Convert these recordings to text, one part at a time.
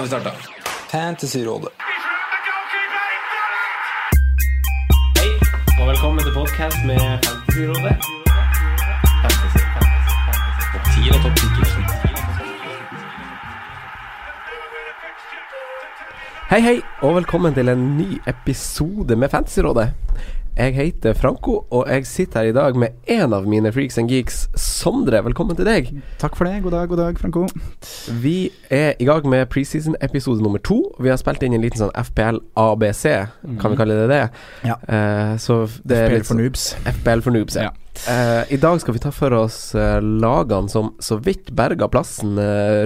Har vi starta. Fantasyrådet. Hei, og velkommen til podkast med Fantasyrådet. Fantasy, fantasy, fantasy. Topp 10 og topp 10 Hei, hei, og velkommen til en ny episode med Fantasyrådet. Jeg heter Franco, og jeg sitter her i dag med en av mine freaks and geeks, Sondre. Velkommen til deg. Takk for det. God dag, god dag, Franco. Vi er i gang med preseason-episode nummer to. Vi har spilt inn en liten sånn FPL ABC, kan vi kalle det det? Ja. Uh, så det FPL litt for sånn- noobs. FPL for noobs, ja. Ja. Eh, I dag skal vi ta for oss eh, lagene som så vidt berga plassen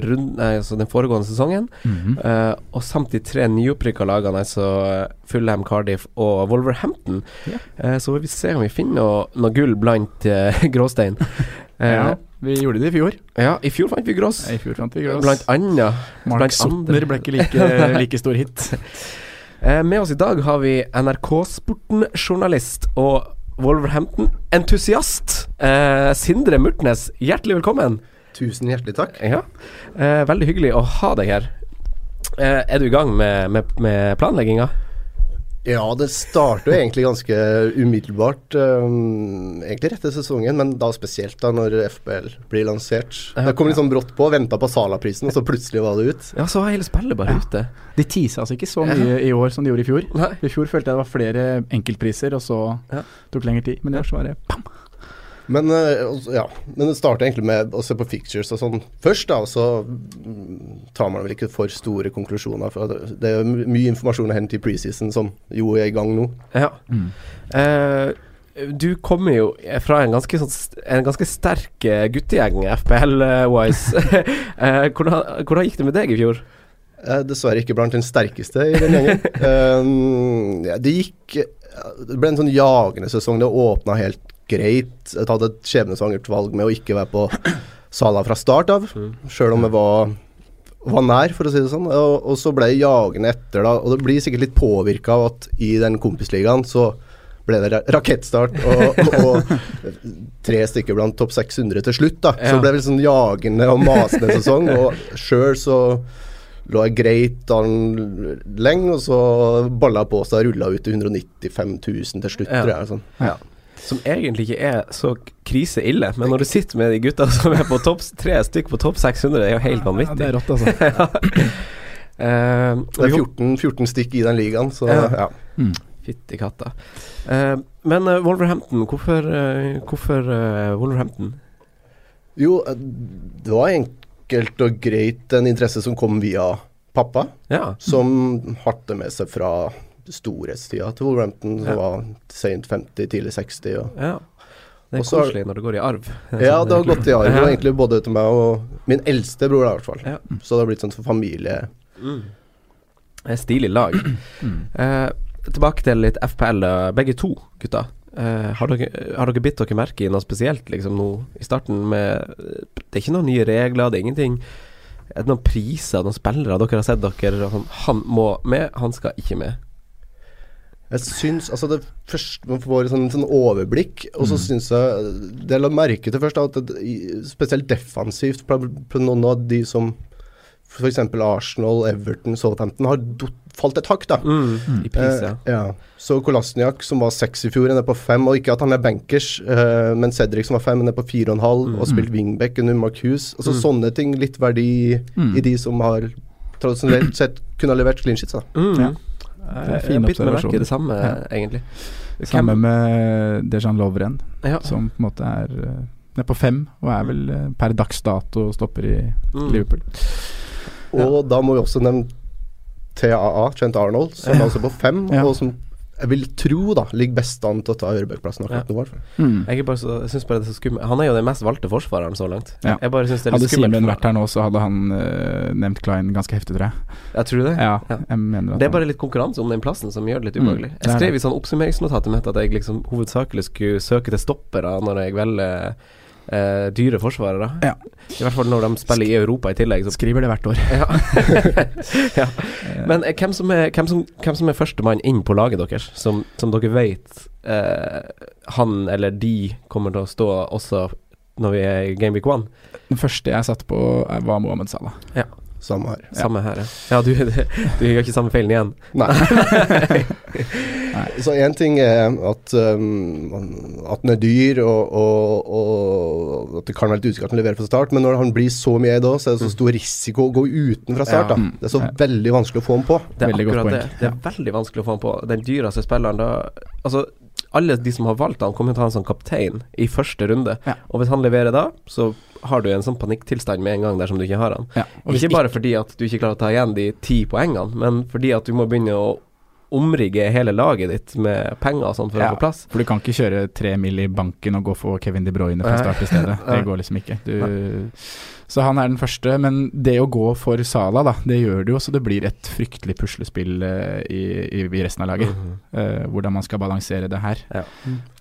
rund, altså den foregående sesongen. Mhm. eh, og samt de tre nyopprykka lagene, altså Fulham, Cardiff og Wolverhampton. Yeah. Så vi se om vi finner noe, noe gull blant gråstein. Ja, vi gjorde det i fjor. ja, i fjor fant vi grås. I fjor fant vi grås. Blant annet. Mark blant Sotner ble ikke like, like stor hit. Med oss i dag har vi NRK-sporten-journalist og Wolverhampton-entusiast. Eh, Sindre Murtnes, hjertelig velkommen. Tusen hjertelig takk. Ja, eh, Veldig hyggelig å ha deg her. Eh, er du i gang med, med, med planlegginga? Ja, det starter jo egentlig ganske umiddelbart. Um, egentlig rett etter sesongen, men da spesielt da når FBL blir lansert. Ja. Det kom litt sånn brått på, venta på Sala-prisen, og så plutselig var det ut. Ja, så var hele spillet bare ute. De teasa altså ikke så mye i år som de gjorde i fjor. Nei. I fjor følte jeg det var flere enkeltpriser, og så Ja. tok det lengre tid. Men i år så var det pam. Men, uh, ja, men det starter egentlig med å se på fictures og sånn først, da. Og så mm, tar man vel ikke for store konklusjoner. For det, er jo mye informasjon å hente i preseason, som jo er i gang nå. Ja. Eh, du kommer jo fra en ganske, sånn, en ganske sterk eh, guttegjeng, FPL-wise. uh, hvordan, hvordan gikk det med deg i fjor? Eh, dessverre ikke blant den sterkeste i den gjengen. um, ja, det gikk Det ble en sånn jagende sesong. Det åpna helt greit. Jeg hadde et skjebnesvangert valg med å ikke være på Sala fra start av, sjøl om jeg var, var nær, for å si det sånn. Og, og så ble jeg jagende etter, da. Og det blir sikkert litt påvirka av at i den kompisligaen så ble det rakettstart og, og tre stykker blant topp 600 til slutt, da. Så Ja. det ble litt sånn jagende og masende sesong. Og sjøl så lå jeg greit an lenge, og så balla på seg og rulla ut til 195 000 til slutt, Ja. tror jeg. Sånn. Ja. Som egentlig ikke er så kriseille, men når du sitter med de gutta som er på topp tre stykk på topp 600, det er jo helt Ja, vanvittig. det er rått, altså. Eh, Det er 14, 14 stykk i den ligaen, så Ja. ja. Fytti katta. Uh, men uh, Wolverhampton, hvorfor, hvorfor Wolverhampton? Jo, det var enkelt og greit en interesse som kom via pappa, Ja. som harte med seg fra storhetstida til Wolverhampton, som Ja. var sent 50, tidlig 60. Og, ja. Det er koselig når det går i arv. ja, det har gått i arv, Ja. egentlig både til meg og min eldste bror, i hvert fall. Ja. Så det har blitt sånn for familie. Mm. Det er stilig lag. Eh, tilbake til litt FPL, begge to gutta. Eh, har, dere, har dere bitt dere merke i noe spesielt liksom nå i starten med Det er ikke noen nye regler, det er ingenting Er det noen priser, noen spillere dere har sett dere sånn, Han må med, han skal ikke med. Jeg syns Altså, det først Man får et sånn, sånn overblikk, og så syns jeg Det jeg la merke til først, er at det, spesielt defensivt på, på noen av de som f.eks. Arsenal, Everton, Southampton har falt et hakk, da. I pris, ja. Eh, ja. Så Kolasniak, som var seks i fjor, er nede på fem. Og ikke at han er bankers, eh, men Cedric, som var fem, er nede på fire og en halv, og spilt wingback under Mark Hughes. Altså sånne ting. Litt verdi i de som har tradisjonelt sett kunne ha levert clean sheets, da. Mm. Ja. Er fine begynte med merke det samme, Ja. egentlig. Samme med Dejan Lovren, Ja. som på en måte er eh, nede på fem, og er vel eh, per dags dato stopper i Mm. Liverpool. Og da må vi også nevne TAA, Trent Arnold, som er altså på fem, Ja. og som jeg vil tro da ligger best an til å ta Ørebøk-plassen akkurat nå. i. Mm. Jeg, er bare så, jeg synes bare det er så skummelt. Han er jo den mest valgte forsvareren så langt. Ja. Jeg bare synes det er Hadde litt skummelt. Simen for- vært her nå, så hadde han uh, nevnt Klein ganske heftig, tror jeg. Jeg tror det. Ja, Ja. jeg mener at Det er bare litt konkurranse om den plassen som gjør det litt Mm, ubehagelig. det er Jeg skrev i sånn oppsummeringsnotatet mitt at jeg liksom hovedsakelig skulle søke til stoppere når jeg velger eh, dyre forsvarere. Ja. I hvert fall når de spiller i Europa i tillegg. Så Skriver det hvert år. ja. Men eh, hvem, som er, hvem, som, hvem som er førstemann inn på laget deres, som, som dere vet eh, han eller de kommer til å stå også når vi er i Game Week 1? Den første jeg satte på, eh, var Mohammed Salah. Samme her. Samme her, ja. Ja, du, du gjør ikke samme feilen igjen. Nei. Så én ting er at, um, at den er dyr, og, og, og at det kan være litt usikkert at den leverer fra start, men når han blir så mye eid òg, så er det så stor risiko å gå uten fra start. Da. Det er så veldig vanskelig å få ham på. Det er Veldig akkurat det. Det er veldig vanskelig å få ham på. Den dyreste spilleren da Altså, alle de som har valgt han, kommer til å ha han som kaptein i første runde. Ja. Og hvis han leverer da, så har du en sånn panikktilstand med en gang dersom du ikke har den. Ja. Og Ikke bare fordi at du ikke klarer å ta igjen de ti poengene, men fordi at du må begynne å omrigge hele laget ditt med penger og sånn for Ja. å få plass. For du kan ikke kjøre tre mil i banken og gå for Kevin De Bruyne fra start i stedet. Det går liksom ikke. Du, så han er den første. Men det å gå for Sala, da, det gjør det jo så det blir et fryktelig puslespill eh, i, i, i resten av laget. Mm -hmm. uh, hvordan man skal balansere det her. Ja.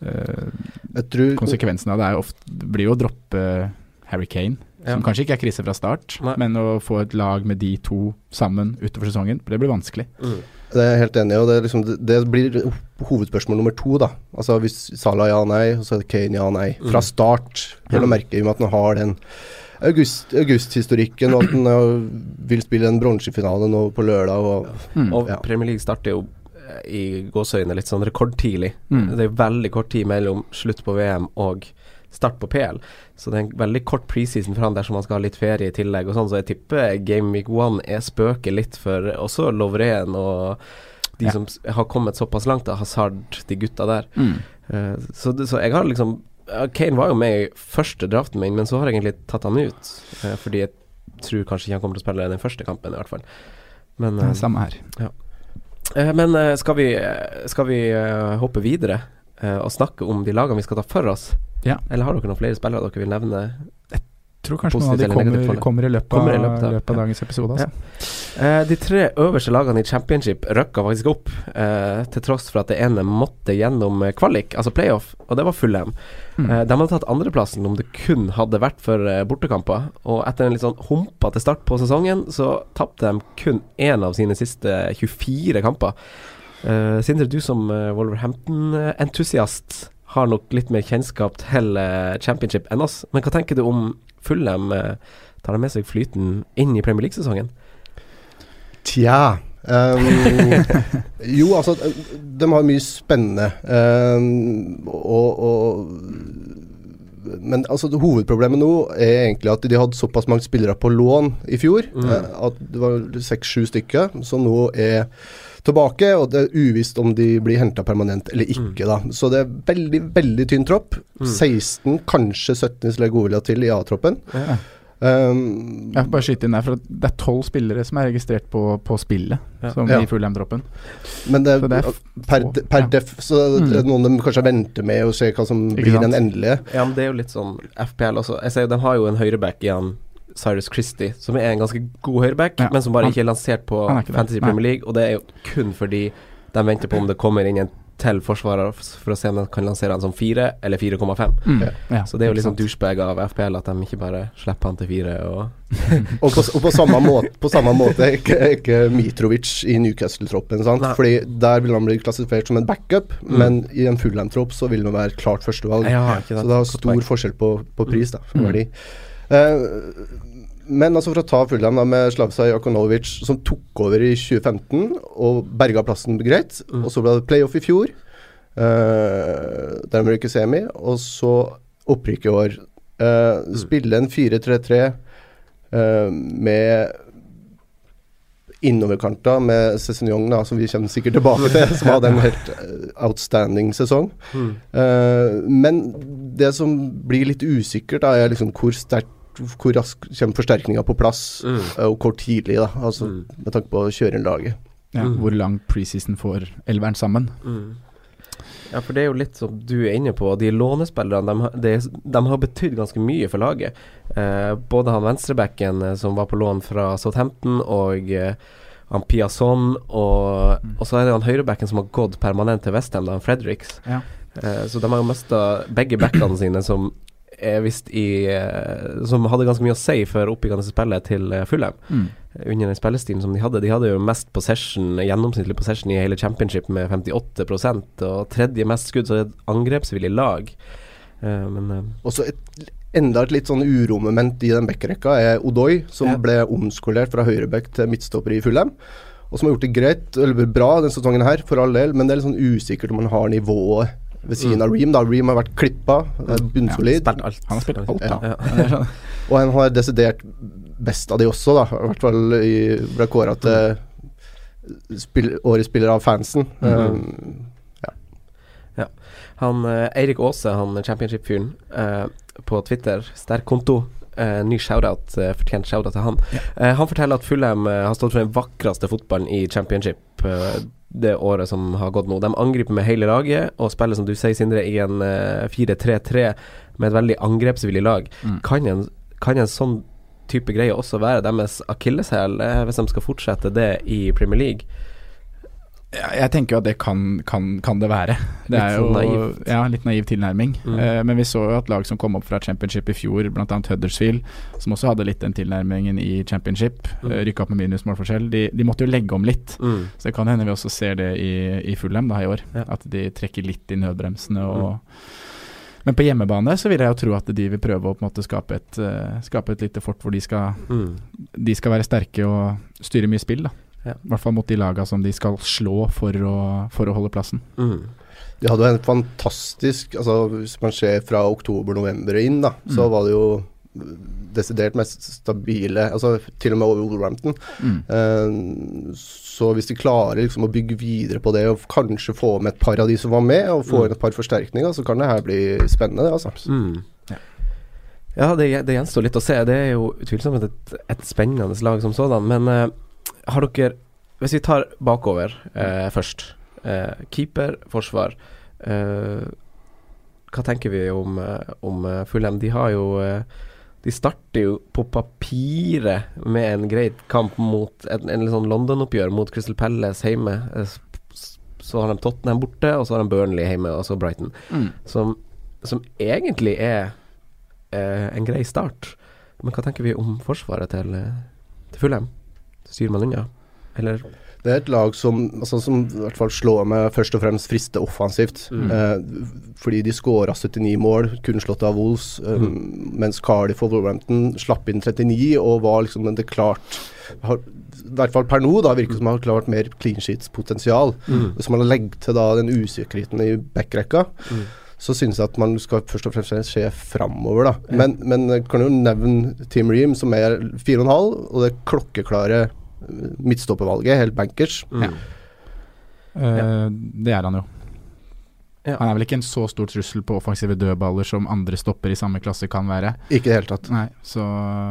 Uh, Jeg tror konsekvensen av det er jo ofte, blir jo å droppe Harry Kane, Ja. som kanskje ikke er krise fra start, Nei. men å få et lag med de to sammen utover sesongen, det blir vanskelig. Mm. Det er jeg helt enig i, og det, liksom, det, det blir hovedspørsmål nummer to. da Altså Hvis Salah ja nei, og så er Kane ja nei. Fra Mm. start, vel å merke, i og med at han har den august- augusthistorikken, og at han vil spille en bronsefinale nå på lørdag. Og, Mm. Og Ja. Premier League starter jo eh, i gåseøyne litt sånn rekordtidlig. Mm. Det er veldig kort tid mellom slutt på VM og start på PL. Så det er en veldig kort preseason for han dersom han skal ha litt ferie i tillegg og sånn, så jeg tipper Game Week 1 er spøket litt for også Lovren og de Ja. som har kommet såpass langt, da, Hazard, de gutta der. Mm. Uh, så, så jeg har liksom Kane var jo med i første draften min, men så har jeg egentlig tatt han ut. Uh, fordi jeg tror kanskje ikke han kommer til å spille den første kampen, i hvert fall. Men, Det eh, er samme her. Eh, Men skal vi, skal vi hoppe videre eh, og snakke om de lagene vi skal ta for oss? Ja. Eller har dere noen flere spillere dere vil nevne? Jeg tror kanskje noen av de kommer, kommer, i løpet Kommer i av, løpet av- løpet av ja. dagens episode. Altså. Eh, de tre øverste lagene i championship røkka faktisk opp, eh, til tross for at det ene måtte gjennom eh, kvalik, altså playoff, og det var Fulham. Mm. Eh, de hadde tatt andreplassen om det kun hadde vært for bortekamper, og etter en litt sånn humpete start på sesongen, så tapte de kun én av sine siste 24 kamper. Eh, Sindre, du som eh, Wolverhampton-entusiast har nok litt mer kjennskap til eh, championship enn oss, men hva tenker du om Fulham? tar med seg flyten inn i Premier League-sesongen? Tja um, Jo, altså, de har mye spennende. Um, og, og Men altså, hovedproblemet nå er egentlig at de hadde såpass mange spillere på lån i fjor. Mm. at det var seks-sju stykker som nå er tilbake, og det er uvisst om de blir henta permanent eller ikke. da Så det er veldig, veldig tynn tropp. Mm. 16, kanskje 17 hvis Legolia til i A-troppen. Ja. Um, Jeg får bare skyte inn der, for det er tolv spillere som er registrert på, på spillet, Ja. som Ja. i Fulham-droppen. Men det, Så det er per, per ja. def så det er noen de kanskje venter med å se hva som Ikke blir sant? den endelige. Ja, men det er jo litt sånn FPL også. Jeg ser De har jo en høyreback igjen Cyrus Christie, som er en ganske god høyreback, Ja, men som bare han- ikke er lansert på er. Fantasy Nei. Premier League. Og det er jo kun fordi de venter på om det kommer inn en til forsvarer for å se om de kan lansere han som fire eller 4,5. Mm. Ja. Så det er jo liksom litt sånn douchebag av FPL at de ikke bare slipper han til fire. Og Og på, og på samme måte, på samme måte er ikke, er ikke Mitrovic i Newcastle-troppen. sant? Fordi Der vil han bli klassifisert som en backup, Mm. men i en Fulham-tropp så vil han være klart førstevalg. Ja, så det er stor forskjell på, på pris, da, for Mm. verdi. Eh, men altså for å ta Fulham med Slavsaj Akonovic, som tok over i 2015 og berga plassen greit. Mm. Og så ble det playoff i fjor. Uh, dermed ikke semi. Og så opprykk i år. Uh, Mm. Spille en 4-3-3 uh, med innoverkanter med Cézignon, da, som vi kommer sikkert tilbake til, som hadde en helt eh, outstanding sesong. Mm. Uh, men det som blir litt usikkert, da, er liksom hvor sterkt hvor raskt kommer forsterkninga på plass, Mm. eh, og hvor tidlig, da, altså med tanke på å kjøre inn laget. Ja, Mm. Hvor lang preseason får elveren sammen. Mm. Ja, for det er jo litt som du er inne på. De lånespillerne de, har- de har betydd ganske mye for laget. Eh, både han venstrebacken eh, som var på lån fra Southampton, og eh, han Piasson, og, og så er det han høyrebacken som har gått permanent til Westham, han Fredericks. Ja. Eh, så de har jo mista begge backene sine, som er visst i eh, Som hadde ganske mye å si for oppbyggende spillet til uh, Fulham Mm. under den spillestilen som de hadde. De hadde jo mest possession, gjennomsnittlig possession i hele championship med 58% og tredje mest skudd, så det er et angrepsvillig lag. Eh, men eh, Også et, enda et litt sånn uromoment i den backrekka er Odoi, som Ja. ble omskolert fra høyreback til midtstopper i Fulham. Og som har gjort det greit, eller bra denne sesongen her, for all del, men det er litt sånn usikkert om han har nivået ved siden av Ream. da Ream har vært klippa, er bunnsolid. Ja. Han har spilt alt. Ja. Sånn. Og han har desidert best av de også, da. I hvert fall i, ble kåra til spill, årets spiller av fansen. Um, Han eh, Eirik Aase, han championship-fyren, eh, på Twitter, sterk konto. Uh, ny shout-out, eh, fortjent shout-out til han. Eh, han forteller at Fulham eh, har stått for den vakreste fotballen i championship eh, det året som har gått nå. De angriper med hele laget og spiller, som du sier, Sindre, i en eh, 4-3-3 med et veldig angrepsvillig lag. Mm. Kan, en, kan en sånn type greie også være deres akilleshæl, eh, hvis de skal fortsette det i Premier League? Ja, jeg tenker jo at det kan, kan, kan det være. Det Litt er jo sånn naivt. Ja, litt naiv tilnærming. Mm. Uh, men vi så jo at lag som kom opp fra championship i fjor, bl.a. Huddersfield, som også hadde litt den tilnærmingen i championship, Mm. Uh, rykka opp med minusmålforskjell, de, de måtte jo legge om litt. Mm. Så det kan hende vi også ser det i, i Fulham da i år. Ja. At de trekker litt i nødbremsene og Men på hjemmebane så vil jeg jo tro at de vil prøve å på en måte skape et, uh, skape et lite fort hvor de skal, Mm. de skal være sterke og styre mye spill. da Ja. I hvert fall mot de laga som de skal slå for å, for å holde plassen. Mm. De hadde jo en fantastisk altså Hvis man ser fra oktober-november og inn, da, så var det jo desidert mest stabile Altså til og med over Wolverhampton. Mm. Eh, så hvis de klarer liksom å bygge videre på det og kanskje få med et par av de som var med, og få Mm. inn et par forsterkninger, så kan det her bli spennende. Altså. Mm. Ja, det, det gjenstår litt å se. Det er jo utvilsomt et, et spennende lag som sådan. Men eh, har dere Hvis vi tar bakover eh, først. Eh, keeper, forsvar. Eh, hva tenker vi om, eh, om eh, Fulham? De har jo eh, De starter jo på papiret med en greit kamp mot en, en sånn London-oppgjør mot Crystal Palace hjemme. Så har de Tottenham borte, og så har de Burnley hjemme, og så Brighton. Mm. Som, som egentlig er eh, en grei start. Men hva tenker vi om forsvaret til, til Fulham? Styrer man unna? Eller Det er et lag som, altså, som i hvert fall slår meg først og fremst frister offensivt. Mm. Eh, fordi de skåra 79 mål, kun slått av Wolves, um, mens Cardiff og Wolverhampton slapp inn 39 og var liksom det klart har, I hvert fall per nå da virker det som man har klart mer clean sheets-potensial. Mm. Hvis man har legger til da den usikkerheten i backrekka, Mm. så synes jeg at man skal først og fremst se framover, da. Men, men jeg kan jo nevne Team Ream, som er 4,5, og det klokkeklare eh, midtstoppervalget, helt bankers. Mm. Eh, Det er han jo. Ja. Han er vel ikke en så stor trussel på offensive dødballer som andre stopper i samme klasse kan være. Ikke i det hele tatt. Nei, så,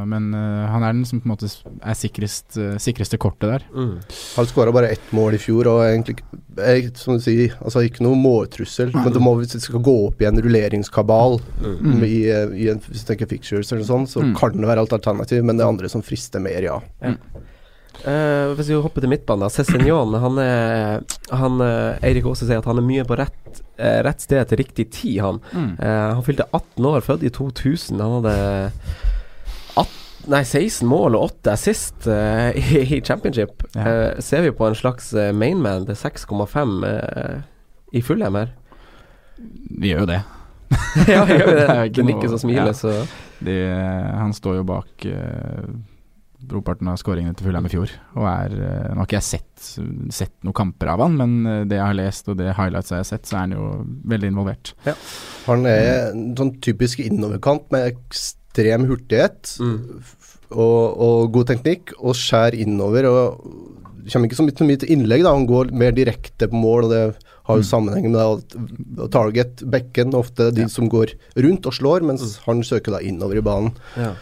Men uh, han er den som på en måte er sikrest, uh, sikreste kortet der. Mm. Han skåra bare ett mål i fjor, og egentlig er, som du sier, altså ikke noe måltrussel. Men det må, hvis det skal gå opp i en rulleringskabal Mm. i, eh, i en, hvis du tenker fictures eller sånn, så Mm. kan det være et alternativ, men det er andre som frister mer, ja. Eh, hvis vi hopper til midtbanen. Cézignon, han er han, eh, Eirik Aase sier at han er mye på rett, eh, rett sted til riktig tid, han. Mm. Uh, han fylte 18 år, født i 2000. Han hadde 18, nei, 16 mål og 8 assist uh, i, i championship. Ja. Ser vi på en slags mainman til 6,5 eh, i full her? Vi gjør jo det. ja, gjør vi det? Det ikke noe- nikker og smiler, ja. han står jo bak uh, brorparten av skåringene til Fulheim i fjor. Og er eh, Nå har ikke jeg sett, sett noen kamper av han, men eh, det jeg har lest og det highlights jeg har sett, så er han jo veldig involvert. Han er en sånn typisk innoverkant med ekstrem hurtighet Mm. og, og god teknikk, og skjær innover. og kommer ikke så mye, til innlegg, da. Han går mer direkte på mål, og det har jo sammenheng med at target, bekken, ofte de som går rundt og slår, mens han søker da innover i banen. Ja.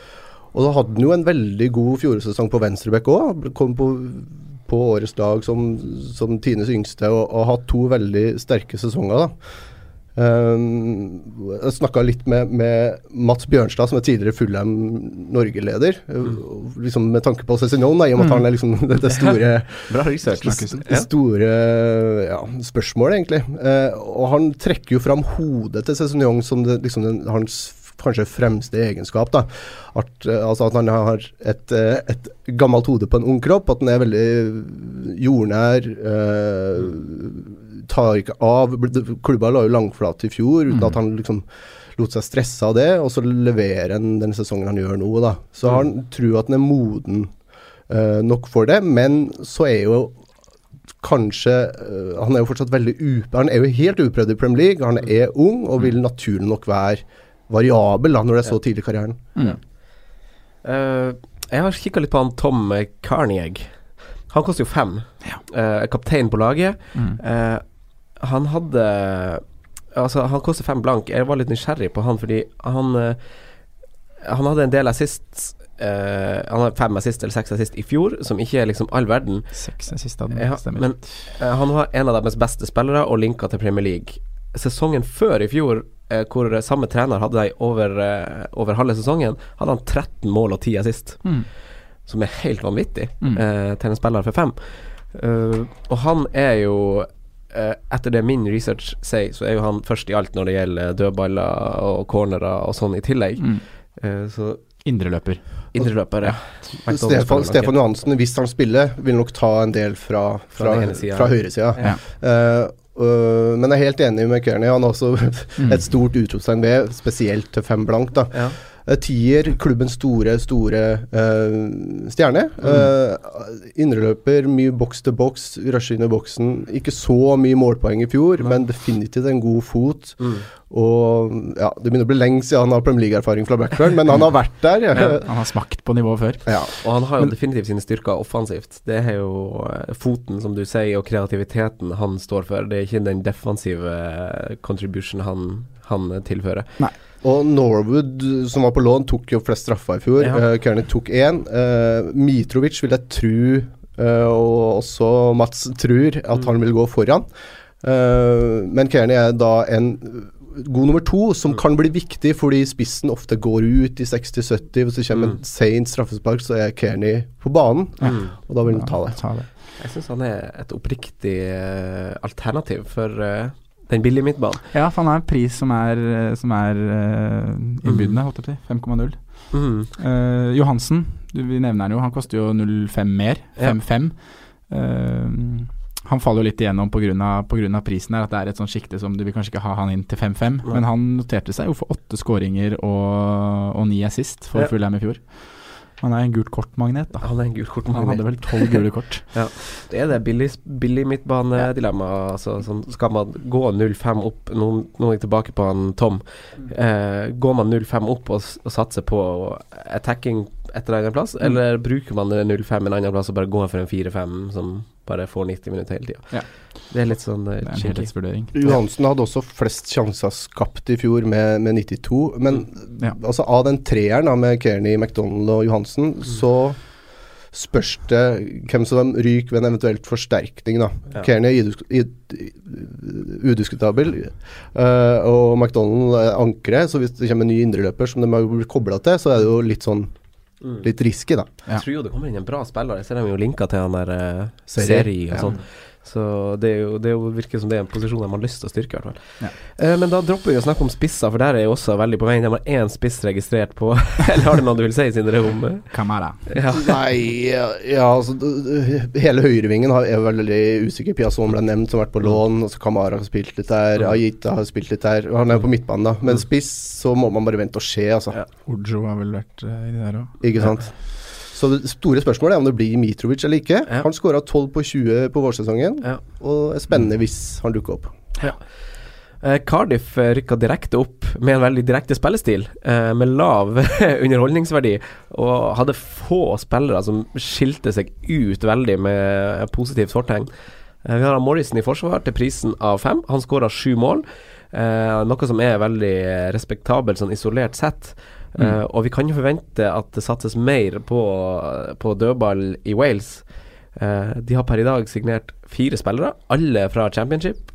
Og da hadde han jo en veldig god fjorårssesong på venstreback òg. Kom på, på årets lag som, som Tines yngste og, og hatt to veldig sterke sesonger. da. Um, jeg snakka litt med, med, Mats Bjørnstad, som er tidligere Fullham Norge-leder. Mm. liksom Med tanke på Cézignon, i og med at han er liksom det, det store det store ja, spørsmålet, egentlig. Uh, og han trekker jo fram hodet til Cézignon som det, liksom den, hans kanskje fremste egenskap. da, At, uh, altså at han har et, uh, et, gammelt hode på en ung kropp, at han er veldig jordnær. Eh, tar ikke av. Klubba la jo langflat i fjor uten Mm. at han liksom lot seg stresse av det, og så leverer han den sesongen han gjør nå, da. Så han tror at han er moden eh, nok for det, men så er jo kanskje uh, Han er jo fortsatt veldig up... Han er jo helt uprøvd i Premier League, han er ung og vil naturlig nok være variabel da, når det er så tidlig i karrieren. Mm. Uh, jeg har kikka litt på han Tom Carnieg. Han koster jo fem. Eh, kaptein på laget. Mm. Uh, han hadde Altså, han koster fem blank. Jeg var litt nysgjerrig på han fordi han Han hadde en del assist eh, Han hadde fem assist eller seks assist i fjor, som ikke er liksom all verden. Seks assist hadde Ja, stemmer. men han var en av deres beste spillere og linka til Premier League. Sesongen før i fjor, hvor samme trener hadde de over, eh, over halve sesongen, hadde han 13 mål og 10 assist. Mm. Som er helt vanvittig Mm. eh, til en spiller for fem. Uh, og han er jo eh, Etter det min research sier, så er jo han først i alt når det gjelder dødballer og cornerer og sånn i tillegg. Mm. Eh, så Indreløper. indreløper, ja. Stefan, Stefan. Johansen, hvis han spiller, vil nok ta en del fra, Fra fra, fra høyresida. Ja. Eh, øh, men jeg er helt enig med Kearney. Han har også Mm. et stort utropstegn ved, spesielt til fem blank. da. Ja. Eh, Tier, klubbens store, store uh, stjerne. Uh, Indreløper, mye boks til boks, rushe inn i boksen. Ikke så mye målpoeng i fjor, men definitivt en god fot. Mm. Og ja, Det begynner å bli lenge siden han har Premier League-erfaring fra Blackburn, men han har vært der. Ja, han har smakt på nivået før. Ja. Og han har jo definitivt sine styrker offensivt. Det er jo foten, som du sier, og kreativiteten han står for. Det er ikke den defensive contribution han, han tilfører. Og Norwood, som var på lån, tok jo flest straffer i fjor. Ja. Uh, Kearney tok én. Eh, Mitrovic vil jeg tro, eh, og også Mats tror, at han vil gå foran. Eh, men Kearney er da en god nummer to, som kan bli viktig fordi spissen ofte går ut i 60-70. Hvis det kommer en sein straffespark, så er Kearney på banen, Mm. og da vil han ta det. Ta det. Jeg syns han er et oppriktig eh, alternativ for eh, den billige midtbanen. Ja, for han har en pris som er, som er uh, innbydende, holdt jeg på å si. 5,0. Mm. Uh, Johansen, du, vi nevner han jo. Han koster jo 0,5 mer. Ja. 5,5. Eh, han faller jo litt igjennom pga. prisen her, at det er et sånt sjikte som du vil kanskje ikke ha han inn til 5-5. Ja. Men han noterte seg jo for åtte skåringer og, og ni assist for Ja. Fulham i fjor. Han er en gult kort-magnet, da. Han er en gult kort. Han hadde vel tolv gule kort. Det er det billig, billig midtbanedilemmaet. Altså, sånn, skal man gå 0-5 opp Nå nå er jeg tilbake på han Tom. Eh, går man 0-5 opp og, og satser på attacking et eller annet plass, eller bruker man det 0-5 en annen plass og bare går for en 4-5 som bare får 90 minutter hele tida? Ja. Det er litt sånn uh, er helhetsvurdering. Johansen hadde også flest sjanser skapt i fjor med, med 92. Men Ja. altså av den treeren da, med Kearney, McDonald og Johansen, så spørs det hvem som ryker ved en eventuelt forsterkning. da. Ja. Kearney er udiskutabel, uh, og McDonald er ankeret. Så hvis det kommer en ny indreløper som de har blitt kobla til, så er det jo litt sånn Mm. Litt risky, da. Jeg tror jo det kommer inn en bra spiller. Jeg ser dem jo linka til han der uh, Seri. Seri og Ja. Så det, er jo, det er jo virker som det er en posisjon de har lyst til å styrke, i hvert fall. Ja. Eh, men da dropper vi å snakke om spisser, for der er jeg også veldig på veien. De har én spiss registrert på Eller har du noe du vil si, Sindre? Om eh? Kamara. ja. Nei, ja, ja altså Hele høyrevingen er jo veldig usikker. Piazon ble nevnt som har vært på lån. Altså Kamara har spilt litt der. Ajita har spilt litt der. Han er jo på midtbanen, da. Men spiss, så må man bare vente og se, altså. Ja. Ojo har vel vært uh, inni der òg. Ikke sant. Så det store spørsmålet er om det blir Mitrovic eller ikke. Ja. Han skåra 12 på 20 på vårsesongen, Ja. og er spennende hvis han dukker opp. Eh, Cardiff eh, rykka direkte opp med en veldig direkte spillestil, eh, med lav underholdningsverdi, og hadde få spillere som skilte seg ut veldig med positivt fortegn. Eh, vi har Morrison i forsvar til prisen av fem. Han skåra sju mål, eh, noe som er veldig respektabelt sånn isolert sett. Eh, og vi kan jo forvente at det satses mer på, på dødball i Wales. Uh, de har per i dag signert fire spillere, alle fra championship.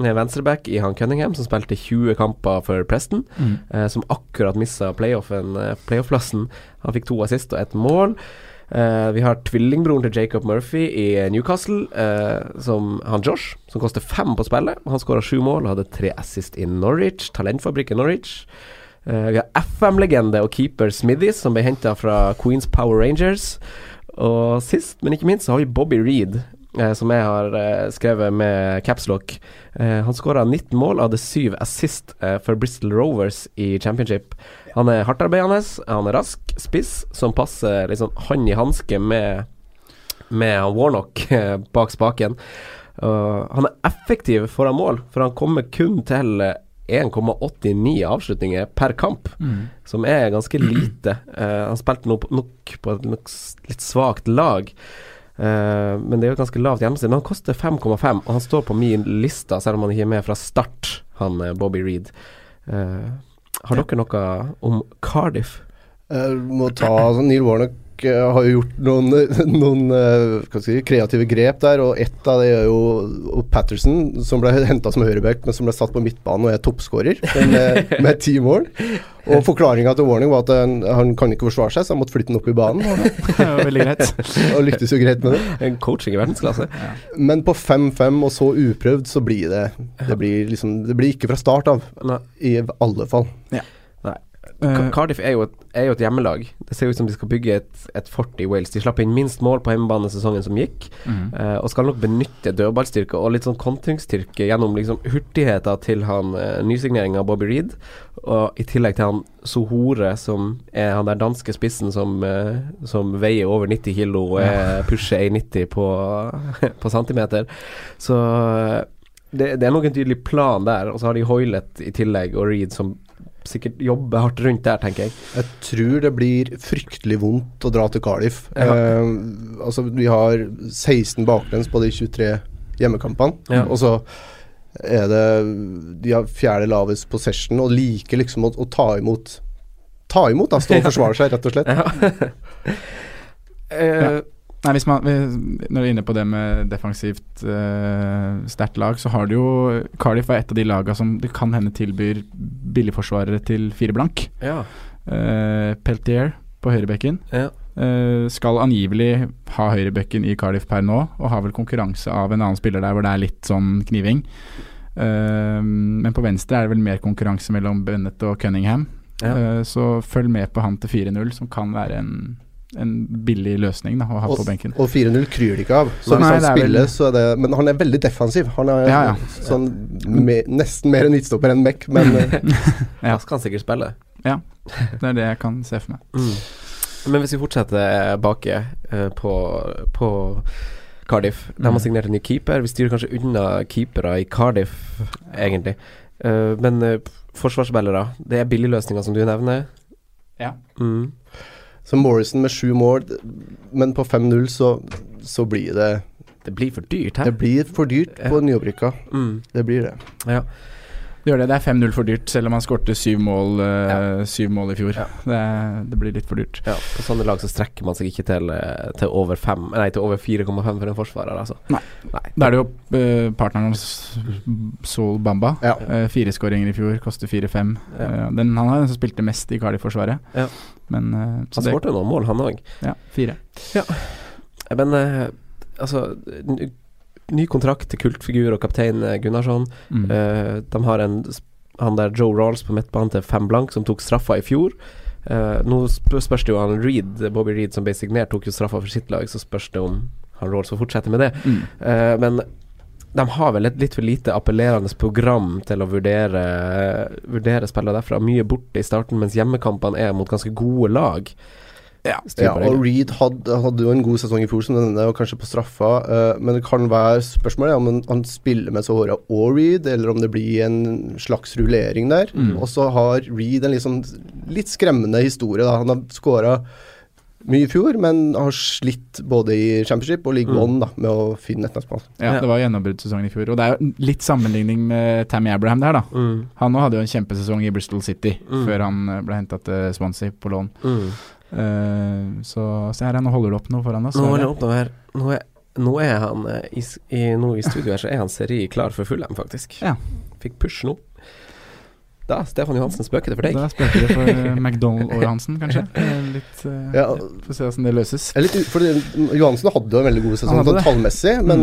Eh, Venstreback i han Cunningham, som spilte 20 kamper for Preston. Mm. Uh, som akkurat missa playoffen, playoff-plassen. Han fikk to assist og ett mål. Uh, vi har tvillingbroren til Jacob Murphy i Newcastle, uh, som han Josh, som koster fem på spillet. Han skåra sju mål og hadde tre assist i Norwich, talentfabrikken Norwich. Eh, vi har FM-legende og keeper Smithies, som ble henta fra Queens Power Rangers. Og sist, men ikke minst, så har vi Bobby Reed, eh, som jeg har eh, skrevet med capslock. Eh, han skåra 19 mål, hadde syv assist for Bristol Rovers i championship. Han er hardtarbeidende, han er rask, spiss, som passer liksom hånd i hanske med, med Warnock bak spaken. Uh, han er effektiv foran mål, for han kommer kun til 1,89 avslutninger per kamp, Mm. som er ganske lite. Uh, han spilte nok, nok på et nok litt svakt lag. uh, men det er jo et ganske lavt gjennomsnitt. Men han koster 5,5, og han står på min lista, selv om han ikke er med fra start, han eh, Bobby Reed. Uh, har dere noe om Cardiff? Jeg må ta altså, Neil Warnock har jo gjort noen, noen eh, hva skal si, kreative grep der, og ett av det er jo og Patterson, som ble henta som høyreback, men som ble satt på midtbanen og er toppskårer med, med ti mål. Og forklaringa til Warning var at han, han kan ikke forsvare seg, så han måtte flytte den opp i banen. Veldig greit. og lyktes jo greit med det. En coaching i verdensklasse. Men på 5-5 og så uprøvd, så blir det Det blir liksom Det blir ikke fra start av, i alle fall. Ca- Eh, Cardiff er jo, et, er jo et hjemmelag. Det ser ut som de skal bygge et, et fort i Wales. De slapp inn minst mål på hjemmebane sesongen som gikk, mm. uh, og skal nok benytte dødballstyrke og litt sånn kontringsstyrke gjennom liksom hurtigheten til han uh, nysigneringa av Bobby Reed, og i tillegg til han Sohore, som er han der danske spissen som, uh, som veier over 90 kilo og er pusher 1,90 på, på centimeter. Så eh, det, det er nok en tydelig plan der, og så har de Hoilet i tillegg, og Reed som sikkert jobber hardt rundt der, tenker jeg. Jeg tror det blir fryktelig vondt å dra til Cardiff. Ja. Eh, altså, vi har 16 baklengs på de 23 hjemmekampene, Ja. og så er det De har fjerde lavest possession og liker liksom å, å ta imot Ta imot, da. Stå og forsvare seg, rett og slett. Ja. Uh. Nei, hvis man, Når du er inne på det med defensivt uh, sterkt lag, så har du jo Cardiff er et av de lagene som det kan hende tilbyr billigforsvarere til fire blank. ja. Uh, Peltier på høyrebekken. Ja. Uh, skal angivelig ha høyrebekken i Cardiff per nå, og har vel konkurranse av en annen spiller der hvor det er litt sånn kniving. Uh, men på venstre er det vel mer konkurranse mellom Bennett og Cunningham. Ja. Så følg med på han til 4-0, som kan være en, en billig løsning da, å ha Og, på benken. og 4-0 kryr det ikke av. Så Nei, hvis han er vel- spiller, så er det Men han er veldig defensiv. Han er Ja, ja. sånn me, nesten mer en midtstopper enn Beck, men eh, Ja. så skal han sikkert spille. Ja, Det er det jeg kan se for meg. Men hvis vi fortsetter baki uh, på, på Cardiff De har Mm. signert en ny keeper. Vi styrer kanskje unna keepere i Cardiff, egentlig. Uh, men uh, forsvarsspillere, det er billigløsninger, som du nevner. Ja. Mm. Så Morrison med sju mål, men på 5-0 så, så blir det Det blir for dyrt, hæ? Det blir for dyrt på nyopprykka. Mm. Det blir det. Ja. Det gjør det. Det er 5-0 for dyrt, selv om han skårte syv mål, eh, syv mål i fjor. Ja. Det, det blir litt for dyrt. ja. På sånne lag så strekker man seg ikke til, til over fem Nei, til over 4,5 for en forsvarer, altså. Nei. Nei. Da er det jo uh, partneren hans, Sol Bamba. Ja. Uh, fire skåringer i fjor, koster 4-5. Ja. Eh, den, han er den som spilte mest i Cardiff-forsvaret. Ja. Men eh, så Han skåret jo noen mål, han òg. Ja, fire. Men eh, altså Ny kontrakt til kultfigur og kaptein eh, Gunnarsson. Mm. Eh, de har en han der Joe Rawls på midtbanen til fem blank, som tok straffa i fjor. Uh, nå sp spørs det jo han Reed, Bobby Reed som ble signert, tok jo straffa for sitt lag, så spørs det om han Rawls får fortsette med det. Mm. Uh, men de har vel et litt for lite appellerende program til å vurdere Vurdere spillere derfra. Mye borte i starten, mens hjemmekampene er mot ganske gode lag. Ja, Ja, og Reed hadde, hadde jo en god sesong i fjor, som denne, og kanskje på straffa. Uh, men det kan være spørsmålet om han, han spiller med Sahora og Reed, eller om det blir en slags rullering der. Mm. Og så har Reed en liksom litt skremmende historie. Da. Han har skåra mye i fjor, men har slitt både i Championship og League Mm. One da, med å finne nettplass. Ja, det var gjennombruddssesongen i fjor. Og det er jo litt sammenligning med Tammy Abraham der, da. Mm. Han nå hadde jo en kjempesesong i Bristol City Mm. før han ble henta til Swansea på lån. Mm. Eh, så se her, nå holder du opp noe foran oss. Nå er holder jeg opp noe her. Nå er, nå er han eh, i, i, nå i studio her, så er han seri klar for Fulham, faktisk. Ja. Fikk push nå. Da, Stefan Johansen, spøker det for deg? Da spøker det for eh, McDonald og Johansen, kanskje. Eh, Litt eh, Ja. Får se hvordan det løses. Litt for Johansen hadde jo en veldig god sesong sånn tallmessig, men,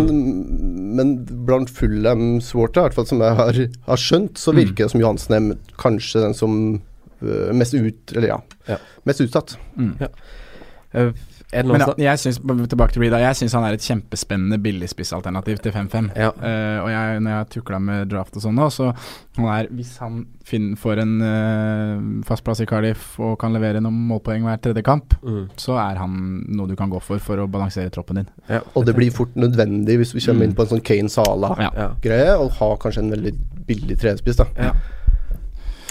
men blant Fulham-supportere, i hvert fall som jeg har, har skjønt, så Mm. virker det som Johansen er kanskje den som øh, mest ut Eller ja, Ja. mest utsatt. Mm. Eh, noen Men ja, jeg synes, tilbake til Rida jeg syns han er et kjempespennende billigspissalternativ til 5-5. Ja. Uh, og jeg, når jeg har tukla med draft og sånn nå, så han er, hvis han finner, får en uh, fast plass i Cardiff og kan levere noen målpoeng hver tredje kamp, Mm. så er han noe du kan gå for for å balansere troppen din. Ja. Og det blir fort nødvendig hvis vi kommer Mm. inn på en sånn Kane Sala-greie, Ja. og har kanskje en veldig billig trespiss, da. Ja.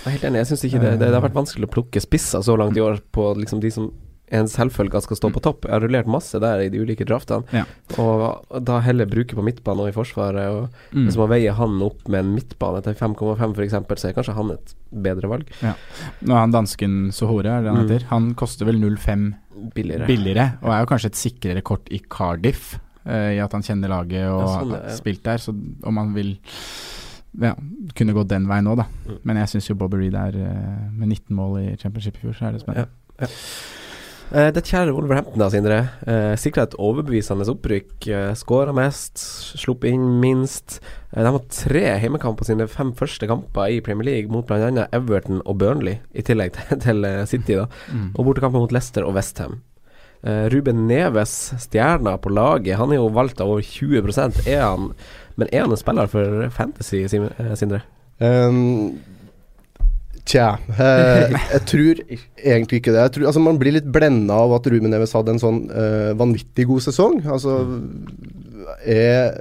Jeg er helt enig. Jeg syns ikke det, det, det har vært vanskelig å plukke spisser så langt i år på liksom de som en selvfølge at skal stå på topp. Jeg har rullert masse der i de ulike draftene, Ja. og da heller bruke på midtbane og i forsvaret. Og Mm. Hvis man veier han opp med en midtbane til 5,5 f.eks., så er kanskje han et bedre valg. Nå er han dansken Sohore, er det han Mm. Han koster vel 0,5 Billigere. billigere, og er jo kanskje et sikrere kort i Cardiff, eh, i at han kjenner laget og Ja, sånn, ja, ja. har spilt der. Så om han vil ja, kunne gå den veien òg, da. Mm. Men jeg syns jo Bobby Reed er eh, Med 19 mål i championship i fjor, så er det spennende. Eh, det kjære Wolverhampton, da, Sindre. Uh, Sikra et overbevisende opprykk. Uh, Skåra mest, sluppet inn minst. Uh, de har tre hjemmekamper sine fem første kamper i Premier League, mot bl.a. Everton og Burnley, i tillegg til, til eh, City. da Mm. Og bortekamper mot Leicester og Westham. Uh, Ruben Neves, stjerna på laget, han er jo valgt av over 20 er han Men er han en spiller for Fantasy, eh, Sindre? Um, tja eh, Jeg tror egentlig ikke det. Jeg tror, altså Man blir litt blenda av at Ruben Neves hadde en sånn eh, vanvittig god sesong. Altså er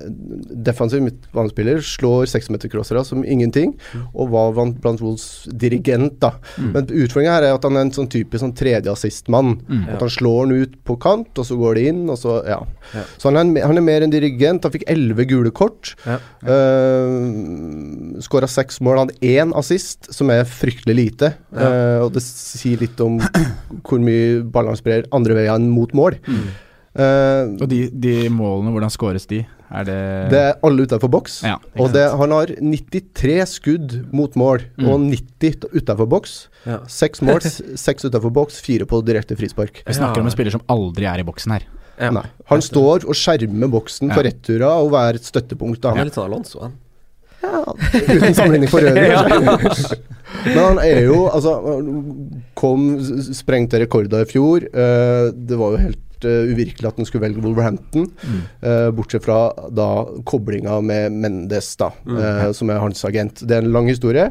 defensiv midtbanespiller, slår seksmetercrossere som ingenting, og var blant, Wolves dirigent, da. Mm. Men utfordringa her er at han er en sånn typisk sånn tredjeassistmann. Mm. At han slår den ut på kant, og så går det inn, og så Ja. Ja. Så han er, han er mer en dirigent. Han fikk elleve gule kort. Ja. Uh, Skåra seks mål. Han hadde én assist, som er fryktelig lite. Ja. Uh, og det sier litt om hvor mye ball han sprer andre veien mot mål. Mm. Eh, Og de, de målene, hvordan skåres de? Er det det er alle utenfor boks. Ja, og det, han har 93 skudd mot mål, Mm. og 90 utenfor boks. Ja. Seks mål, seks utenfor boks, fire på direkte frispark. Vi snakker Ja. om en spiller som aldri er i boksen her. Ja. Nei. Han står og skjermer boksen Ja. for returer og er et støttepunkt. Da. Han litt sånn Alonso, han. Uten sammenligning for øvrig. Men han er jo Altså, kom sprengte rekorder i fjor. Eh, det var jo helt eh, uvirkelig at han skulle velge Wolverhampton. Mm. Uh, bortsett fra da koblinga med Mendes, da, eh, som er hans agent. Det er en lang historie.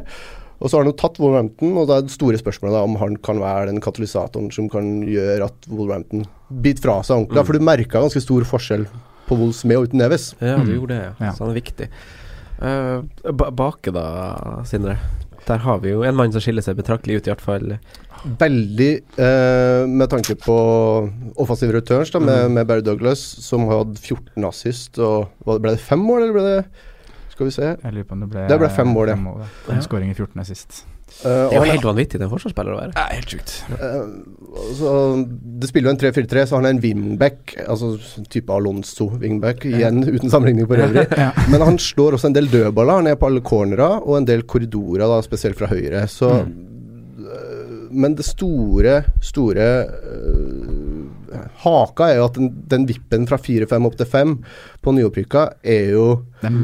Og så har han jo tatt Wolverhampton, og da er det store spørsmålet da om han kan være den katalysatoren som kan gjøre at Wolverhampton biter fra seg ordentlig. Mm. For du merka ganske stor forskjell på Wolves med og uten Neves. Ja, du Mm. gjorde det, ja. Ja. Så han er viktig. Uh, ba bake, da, Sindre. Der har vi jo en mann som skiller seg betraktelig ut, i hvert fall. Veldig eh, med tanke på offensive returns, da, med, med Barry Douglas, som hadde 14 assist. Og Ble det fem mål, eller ble det Skal vi se. Jeg lurer på om det ble Det ble fem mål, ja. ja. Skåring i 14 assist. sist. Eh, Det er jo helt vanvittig, den forsvarsspilleren å være. Ja, helt sjukt. Eh, så det spiller jo en 3-4-3, så han er en wingback, altså type Alonso-wingback, igjen uten sammenligning for øvrig. Ja. Men han slår også en del dødballer. Han er på alle cornera, og en del korridorer, da, spesielt fra høyre. Så Mm. Men det store, store uh, haka er jo at den, den vippen fra 4-5 opp til 5 på nyopprykka er jo Den,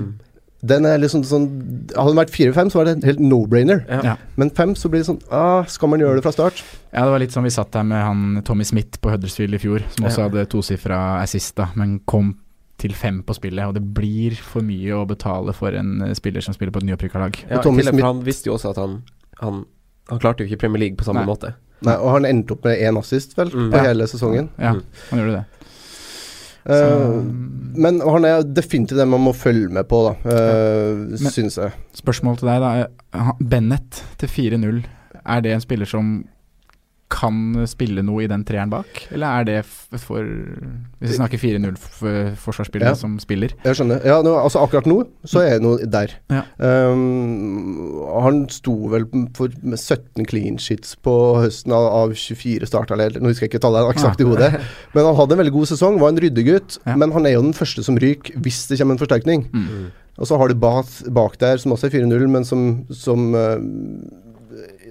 Den er liksom sånn Hadde den vært 4-5, så var det en helt no-brainer. Ja. Men 5, så blir det sånn ah, Skal man gjøre det fra start? ja, det var litt sånn vi satt her med han Tommy Smith på Huddersfield i fjor, som også Ja. hadde tosifra assist, da, men kom til fem på spillet, og det blir for mye å betale for en eh, spiller som spiller på et nyopprykka lag. Ja, Tommy Smith- han visste jo også at han, han Han klarte jo ikke Premier League på samme Nei. måte. Nei, og han endte opp med én assist, vel, Mm. på Ja. hele sesongen. Ja, han gjorde det. Uh, men han er definitivt den man må følge med på, da, uh, Men- syns jeg. Spørsmål til deg, da. Bennett til 4-0, er det en spiller som kan spille noe i den treeren bak? Eller er det for Hvis vi snakker 4-0-forsvarsspillere Ja. som spiller? Jeg skjønner. Ja, nå, altså akkurat nå så er jeg nå der. Ja. Um, han sto vel for med 17 clean sheets på høsten av, av 24 starta, eller nå husker jeg ikke tallet eksakt i hodet. Men han hadde en veldig god sesong, var en ryddegutt. Men han er jo den første som ryker hvis det kommer en forsterkning. Mm. Og så har du Bath bak der, som også er 4-0, men som, som eh,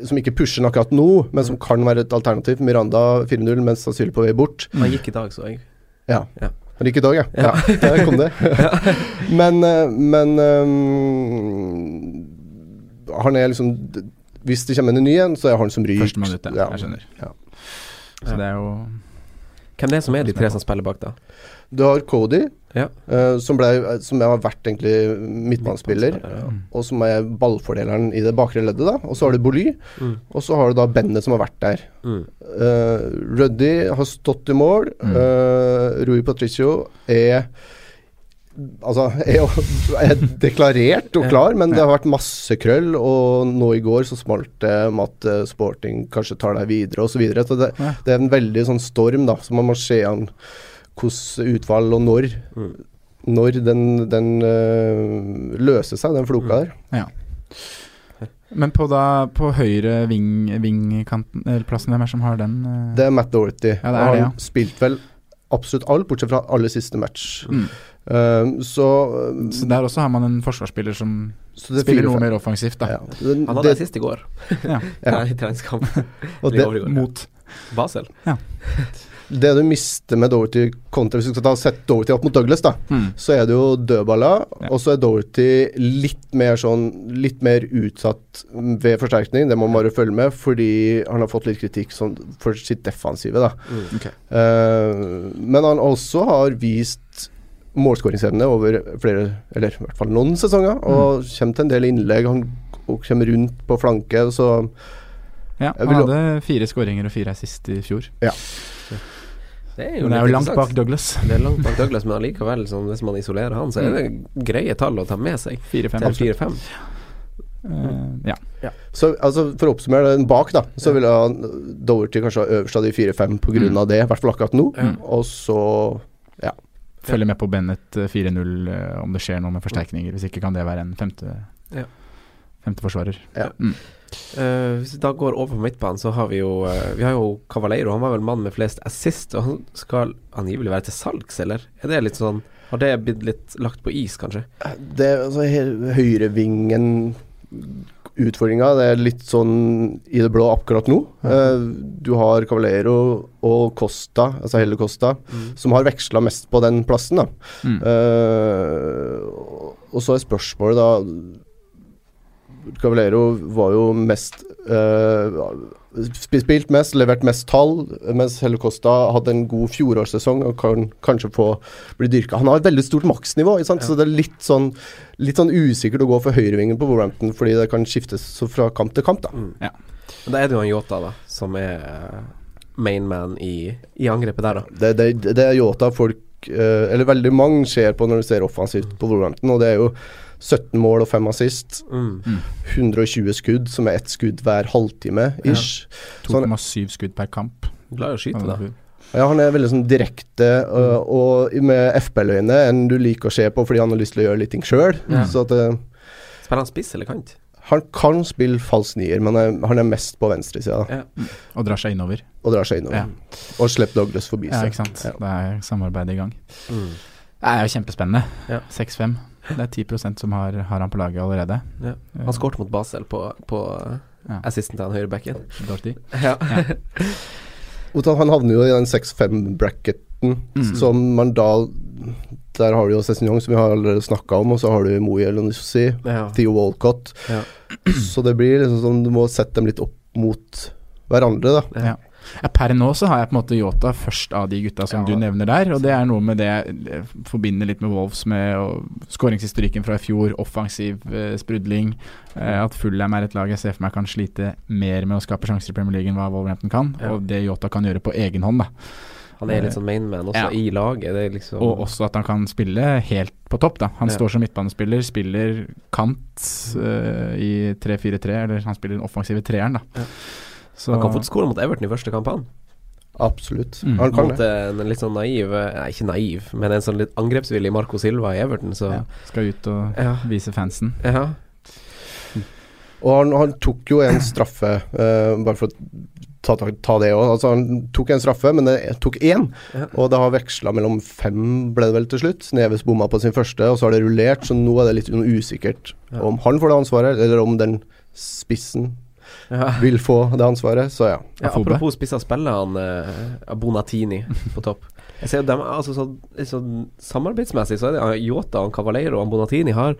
som ikke pusher den akkurat nå, men som kan være et alternativ. Miranda 4-0, mens sannsynlig på vei bort. Han gikk i dag, så jeg. Ja. Ja. Han gikk i dag, ja. ja. Der kom det. men eh, men um, han er liksom Hvis det kommer en ny en, så er han som ryker. Første minutt, ja. Jeg skjønner. Ja. Så det er jo Hvem det er som er de tre som spiller bak, da? Du har Cody, Ja. uh, som, ble, som har vært egentlig midtbanespiller, ja. og som er ballfordeleren i det bakre leddet. da Og så har du Boly, Mm. og så har du da Bennett som har vært der. Mm. Uh, Ruddy har stått i mål. Mm. Uh, Rui Patricio er Altså, er er deklarert og klar, men det har vært masse krøll. Og nå i går så smalt det om at Sporting kanskje tar deg videre, osv. Så, videre. så det, det er en veldig sånn storm, da. som man må se an hvordan utvalg og når. Mm. Når den, den uh, løser seg, den floka der. Ja. Men på, da, på høyre ving, vingkanten Eller plassen, hvem er det som har den? Uh... Det er Matt Dorothy. Ja, det er han det, ja. spilt vel absolutt alt, bortsett fra aller siste match. Mm. Eh, så, Så der også har man en forsvarsspiller som så det er spiller noe mer offensivt, da. Ja. Den- Han hadde det- det sist i går. Ja. Ja. I treningskamp. og det. Mot Basel. det du mister med Dorothy kontra Hvis du skal ta sett Dorothy opp mot Douglas, da, mm. så er det jo dødballer, Ja. og så er Dorothy litt mer sånn Litt mer utsatt ved forsterkning. Det må man bare følge med, fordi han har fått litt kritikk sånn, for sitt defensive, da. Mm. Okay. Uh, men han også har vist målskåringsevne over flere, eller i hvert fall noen sesonger, og kommer til en del innlegg. Han kommer rundt på flanke, så Ja, han hadde fire skåringer og fire assist i fjor. Det er jo, det er jo langt bak Douglas. Det er langt bak Douglas, men allikevel, sånn, hvis man isolerer han, så er det greie tall å ta med seg. Fire-fem. Til fire-fem. Eh, ja. Så altså, For å oppsummere den bak, da, så vil Doverty Doherty kanskje ha øverst av de fire-fem pga. Mm. av det, i hvert fall akkurat nå. Mm. Og så Følger med på Bennett eh, 4-0 eh, om det skjer noe med forsterkninger. Hvis ikke kan det være en femte Ja. Femteforsvarer. Eh, hvis vi da går over på midtbanen, så har vi jo uh, Vi har jo Cavaleiro. Han var vel mannen med flest assist, og han skal angivelig være til salgs, eller? Er det litt sånn Har det blitt litt lagt på is, kanskje? Det er altså høyrevingen Utfordringa det er litt sånn i det blå akkurat nå. Eh, du har Cavalero og Costa, altså Helle Costa, som har veksla mest på den plassen. da Mm. Eh, og så er spørsmålet da Cavalero var jo mest uh, Spilt mest, levert mest tall, mens Helle Costa hadde en god fjorårssesong og kan kanskje få bli dyrka. Han har et veldig stort maksnivå, ja. så det er litt sånn Litt sånn usikkert å gå for høyrevingen på Wolverhampton, fordi det kan skiftes fra kamp til kamp. da Men Da er det jo en Yota, da, som er main mainman i, i angrepet der, da. Det, det, det er Yota folk uh, Eller veldig mange ser på når du ser offensivt på Wolverhampton, og det er jo 17 mål og 5 assist. Mm. 120 skudd, som er ett skudd hver halvtime ish. Ja. 2,7 skudd per kamp. Glad i å skyte, da. ja, han er veldig sånn direkte uh, og med FPL-øyne enn du liker å se på fordi han har lyst til å gjøre litt ting sjøl. Ja. Uh, Spiller han spiss eller kant? han kan spille falsk nier, men er, han er mest på venstresida Ja. Og drar seg innover. og drar seg innover. Ja. Og slipper Douglas forbi Ja, seg. ikke sant. Ja. Det er samarbeid i gang. Mm. Det er jo kjempespennende. Ja. 6-5. Det er 10% som har, har han på laget allerede. Ja. Han skårte mot Basel på, på eh, Ja. assisten til han høyrebacken. Dorothy. Ja. Vet Han havner jo i den 6-5-bracketen Mm. som man da Der har du jo Cézinong, som vi har allerede snakka om, og så har du Moe Elonissi, ja. Theo Walcott. Ja. Så det blir liksom sånn Du må sette dem litt opp mot hverandre, da. Ja. Ja, per nå så har jeg på en måte Yota først av de gutta som Ja. du nevner der. Og det er noe med det jeg forbinder litt med Wolves med skåringshistorikken fra i fjor. Offensiv eh, sprudling. Eh, at Fulham er et lag jeg ser for meg kan slite mer med å skape sjanser i Premier League enn hva Wolverhampton kan. Ja. Og det Yota kan gjøre på egen hånd. da Han er litt sånn mainman også Ja. i laget. Det liksom Og også at han kan spille helt på topp. da Han Ja. står som midtbanespiller, spiller kant uh, i 3-4-3, eller han spiller den offensive treeren. da Ja. Så Han kan få skåre mot Everton i første kamp, han. Absolutt. Mm. Han kan Mot det. en litt sånn naiv Nei, ikke naiv, men en sånn litt angrepsvillig Marco Silva i Everton, så ja, skal ut og Ja. vise fansen. ja. Og han, han tok jo en straffe, uh, bare for å ta, ta, ta det òg. Altså, han tok en straffe, men det tok én. Ja. Og det har veksla mellom fem, ble det vel til slutt. Neves bomma på sin første, og så har det rullert, så nå er det litt sånn usikkert Ja. om han får det ansvaret, eller om den spissen ja. vil få det ansvaret. Så ja. Ja, apropos spissa spiller han eh, Bonatini på topp. Jeg ser jo dem, altså så, så, Samarbeidsmessig så er det Yota Cavaleiro og Bonatini har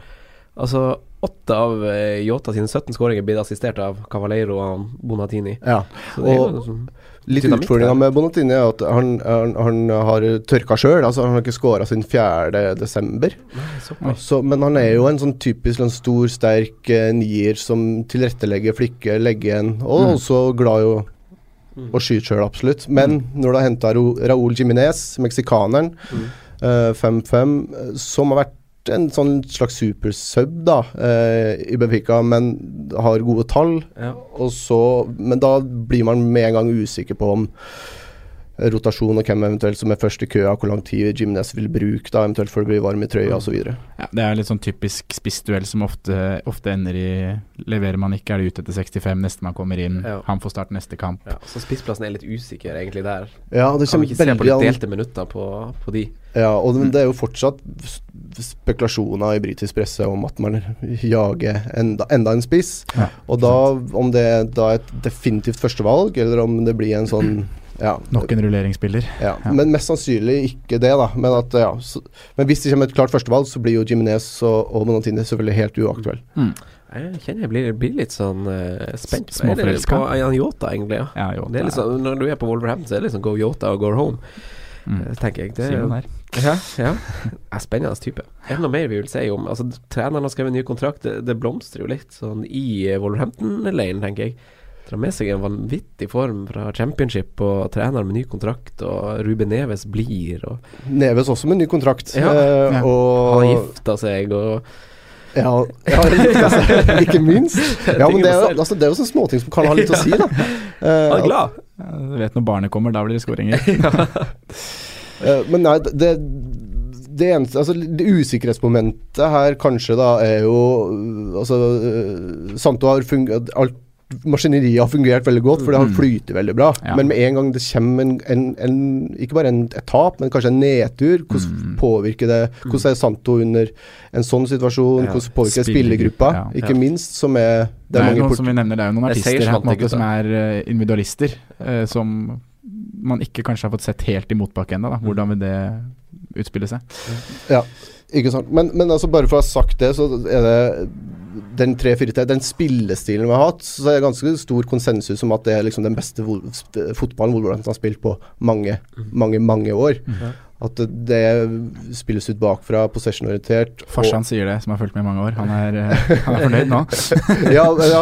Altså åtte av eh, Yota sine 17 skåringer blir assistert av Cavaleiro og Bonatini. ja. Så det er jo Og sånn litt utfordringa med Bonatini er at han, han, han har tørka sjøl. Altså, han har ikke skåra siden 4. desember. såpass. Så, men han er jo en sånn typisk en stor, sterk eh, nier som tilrettelegger, flikker, legger igjen, og Mm. også glad i å, Mm. skyte sjøl, absolutt. Men når du har henta Raúl Jiminez, meksikaneren, Mm. eh, 5-5, eh, som har vært en sånn slags supersub da, eh, i Benfica, men har gode tall, Ja. så Men da blir man med en gang usikker på om rotasjon og hvem eventuelt som er først i køa, hvor lang tid Jimenez vil bruke, da eventuelt for å bli varm i trøya osv. Ja, det er litt sånn typisk spissduell som ofte, ofte ender i Leverer man ikke, er det ute etter 65, neste man kommer inn, Ja. han får starte neste kamp. Ja, så spissplassen er litt usikker egentlig der. Ja, det Kan vi ikke se på litt delte minutter på, på de? Ja, og det, det er jo fortsatt spekulasjoner i britisk presse om at man jager enda, enda en spiss. Ja, og da, om det er et definitivt førstevalg, eller om det blir en sånn ja, Nok en rulleringsspiller. ja. Ja. Men mest sannsynlig ikke det, da. Men, at, ja, så, men hvis det kommer et klart førstevalg, så blir jo Jiminez og, og Monantini selvfølgelig helt uaktuelle. Mm. Jeg kjenner jeg blir, blir litt sånn uh, spent på, Småforelska. på Ayan Yota, egentlig. Ja. Ja, jo, Det er litt sånn, når du er på Wolverhampton, så er det liksom go Yota og go home, mm. eh, tenker jeg. Det er, jo- ja, ja. Er spennende type. Er det noe mer vi vil si om Altså, Treneren har skrevet ny kontrakt, det, det blomstrer jo litt sånn i eh, Wolverhampton-leiren, tenker jeg. Drar med seg en vanvittig form fra championship og trener med ny kontrakt, og Ruben Neves blir, og Neves også med ny kontrakt. Ja, eh. Og han har gifta seg, og Ja, ja altså, ikke minst. Ja, men det er, jo, altså, det er jo sånne småting som kan ha litt å si, da. Eh, Han er glad. Du vet når barnet kommer, da blir det skåringer. uh, men nei, det, det eneste Altså, det usikkerhetsmomentet her kanskje da er jo øh, Altså, Santo har fungert alt Maskineriet har fungert veldig godt, for det har Mm. flytet veldig bra. Ja. Men med en gang det kommer en, en, en Ikke bare en, et tap, men kanskje en nedtur, hvordan Mm. påvirker det Hvordan er Santo under en sånn situasjon? Ja. Hvordan påvirker det Spillergruppa, ja. Ikke Ja. minst, som er Det er mange noe port- som vi nevner, det er jo noen er artister her på en måte som er eh, individualister, eh, som man ikke kanskje har fått sett helt i motbakke ennå. da. Hvordan vil det utspille seg? Ja, ikke sant. Men, men altså bare for å ha sagt det, så er det den 3-4-3, den spillestilen vi har hatt, så er det ganske stor konsensus om at det er liksom den beste fotballen Wolverhampton har spilt på mange, mange, mange år. Mm. At det, det spilles ut bakfra, possession-orientert. Farsan sier det, som har fulgt med i mange år. Han er, eh, han er fornøyd nå. ja, ja,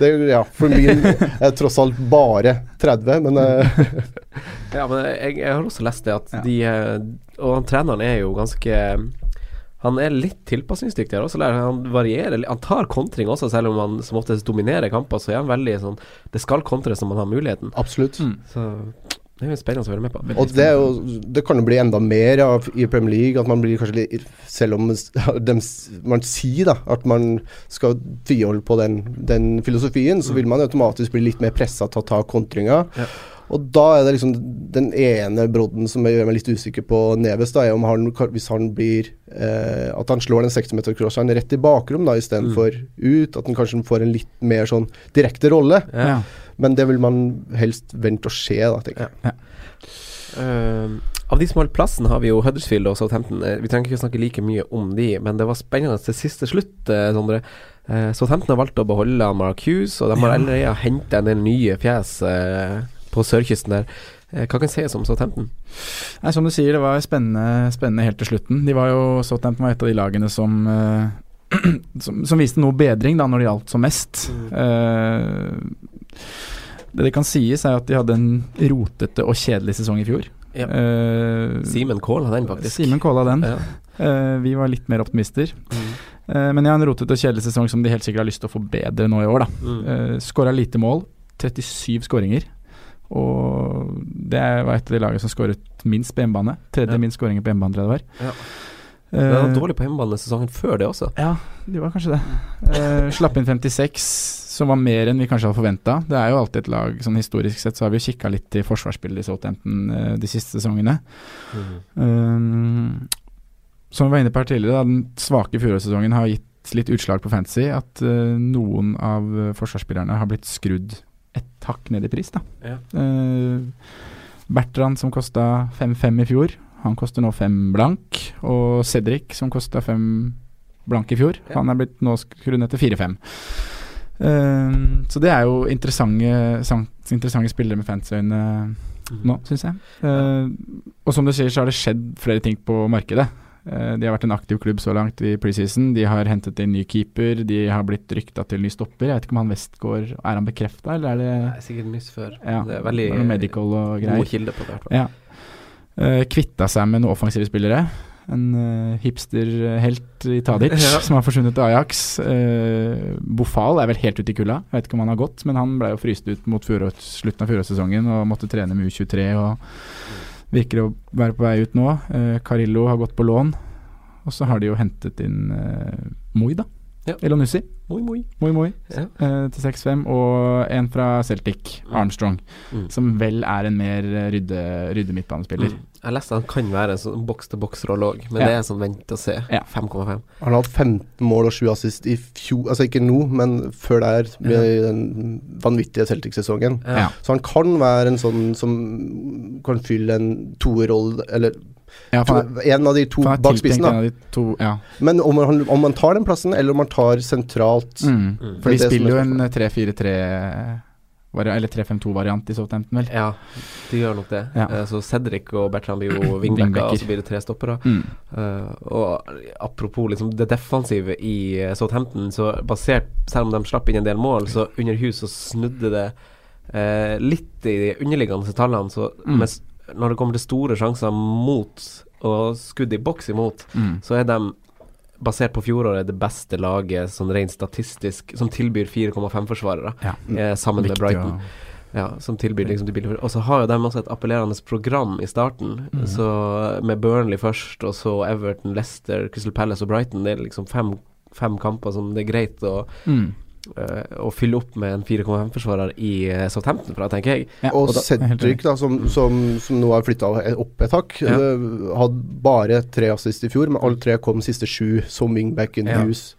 det, ja, for min er tross alt bare 30, men eh, Ja, men jeg, jeg har også lest det at Ja. de eh, Og han treneren er jo ganske Han er litt tilpasningsdyktig her også. Han varierer. Han tar kontring også, selv om han som oftest dominerer kamper. Så er han veldig sånn Det skal kontres når man har muligheten. absolutt. Mm. Så det er jo spennende å være med på. Og det, er jo, det kan jo bli enda mer av i Premier League. At man blir kanskje litt Selv om de, man sier da at man skal tviholde på den, den filosofien, så vil man automatisk bli litt mer pressa til å ta kontringa. Ja. Og da er det liksom den ene brodden som gjør meg litt usikker på Neves, da, er om han, hvis han blir eh, At han slår den 60-meter-crosseren rett i bakrom da istedenfor ut. At han kanskje får en litt mer sånn direkte rolle. Ja. Men det vil man helst vente å se, da, tenker jeg. Eh, av de som holdt plassen, har vi jo Huddersfield og Southampton. Eh, vi trenger ikke snakke like mye om de, men det var spennende til siste slutt, uh, Sondre. Eh, Southampton har valgt å beholde Mark Hughes, og de har allerede henta en del nye fjes eh, på sørkysten der. Eh, hva kan sies om Southampton? Nei, Som du sier, det var spennende, spennende helt til slutten. De var jo, Southampton var et av de lagene som eh, som, som, viste noe bedring da når det gjaldt som mest. Mm. Uh, det det kan sies, er at de hadde en rotete og kjedelig sesong i fjor. Ja. Uh, Simen Kål hadde den, faktisk. Simen Kål hadde den. Ja. Uh, vi var litt mer optimister. Mm. Uh, men ja, en rotete og kjedelig sesong som de helt sikkert har lyst til å forbedre nå i år. da mm. uh, Skåra lite mål. 37 skåringer. Og det var et av de lagene som skåret minst på hjemmebane. Tredje ja. minst skåringer på hjemmebane, tror jeg det var. Ja. Det var dårlig på hjemmebane sesongen før det også. Ja, de var kanskje det. Uh, slapp inn 56, som var mer enn vi kanskje hadde forventa. Det er jo alltid et lag sånn historisk sett, så har vi jo kikka litt i forsvarsspillet i Southampton uh, de siste sesongene. Um, som vi var inne på her tidligere, da, den svake fjorårssesongen har gitt litt utslag på fantasy. At uh, noen av forsvarsspillerne har blitt skrudd et hakk ned i pris. da. Ja. Uh, Bertrand som kosta 5-5 i fjor, han koster nå 5 blank. Og Cedric som kosta 5 blank i fjor, ja. han er blitt nå skrudd ned til 4-5. Uh, så det er jo interessante, interessante spillere med fansøyne mm. nå, syns jeg. Uh, og som du sier, så har det skjedd flere ting på markedet. Eh, de har vært en aktiv klubb så langt i preseason. De har hentet inn ny keeper, de har blitt rykta til ny stopper. Jeg vet ikke om han Westgård Er han bekrefta, eller er det Nei, Sikkert nyss før. Ja, det er veldig det er medical og greier. god kilde på det. Ja. Uh, kvitta seg med noen offensive spillere. En uh, hipsterhelt i Tadic ja. som har forsvunnet til Ajax. Uh, Bofal er vel helt ute i kulda. Jeg vet ikke om han har gått, men han ble jo fryst ut mot slutten av fjorårssesongen og måtte trene med U23. og Virker å være på vei ut nå. Eh, Carillo har gått på lån. Og så har de jo hentet inn eh, Moi, da. Ja. Elonussi. Moi, moi. moi, moi. Ja. Uh, til 6-5. Og en fra Celtic, mm. Armstrong, mm. som vel er en mer rydde, rydde midtbanespiller. Mm. Jeg leste han kan være en sånn boks-til-boks-rolle òg, men ja. det er sånn vent og se. 5,5. Han har hatt 15 mål og 7 assist i fjor, altså ikke nå, men før der, med den vanvittige Celtic-sesongen. Så han kan være en sånn som kan fylle en toerrolle, eller ja, to, en av de to bak spissen, da. To, ja. Men om man, om man, tar den plassen, eller om man tar sentralt mm. Mm. For de spiller jo en 3-4-3 eller 3-5-2-variant i Southampton, vel? Ja, de gjør nok det. Ja. Uh, så Cedric og Bertrand blir jo wingbacker, og så blir det tre stoppere. Mm. Uh, og apropos liksom det defensive i uh, Southampton, så basert Selv om de slapp inn en del mål, så under hus så snudde det litt i de underliggende tallene. Så mm. mens, når det kommer til store sjanser mot og skudd i boks imot, mm. så er de basert på fjoråret det beste laget sånn rent statistisk som tilbyr 4,5-forsvarere, ja. eh, sammen Viktig, med Brighton. Ja, som tilbyr liksom Og så har jo de også et appellerende program i starten. Mm. Så med Burnley først, og så Everton, Leicester, Crystal Palace og Brighton. Det er liksom fem, fem kamper som det er greit å mm å fylle opp med en 4,5-forsvarer i uh, Southampton, for da tenker jeg. Ja, og, og Cedric, da, som, som, som, nå har flytta opp et hakk, ja. uh, hadde bare tre assist i fjor, men alle tre kom siste sju som wingback in ja. hus.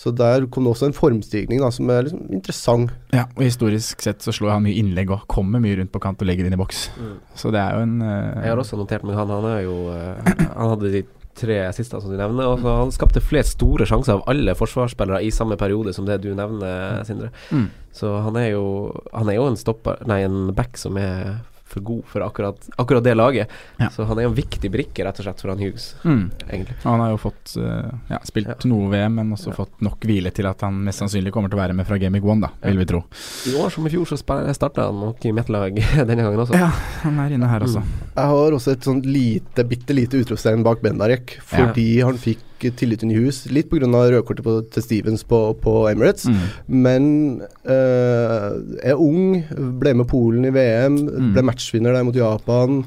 Så der kom det også en formstigning da, som er liksom interessant. Ja, og historisk sett så slår han mye innlegg og kommer mye rundt på kant og legger inn i boks. Mm. Så det er jo en Jeg har også notert meg han. Han er jo Han hadde de tre siste som du nevner. Og han skapte flest store sjanser av alle forsvarsspillere i samme periode som det du nevner, Sindre. Mm. Så han er jo Han er jo en stopper Nei, en back som er for god for akkurat, akkurat det laget. Ja. Så han er en viktig brikke, rett og slett, for han Hughes, mm. egentlig. Han har jo fått uh, ja, spilt ja. noe VM, men også fått nok hvile til at han mest sannsynlig kommer til å være med fra Gaming One, da, vil vi tro. I år som i fjor så starta han nok i mitt lag denne gangen også. Ja, han er inne her også. Mm. Jeg har også et sånt lite, bitte lite utropstegn bak Bendarek, fordi han fikk tillit i hus. Litt pga. rødkortet på, til Stevens på, på Emirates. Mm. Men uh, er ung, ble med Polen i VM, mm. ble matchvinner der mot Japan.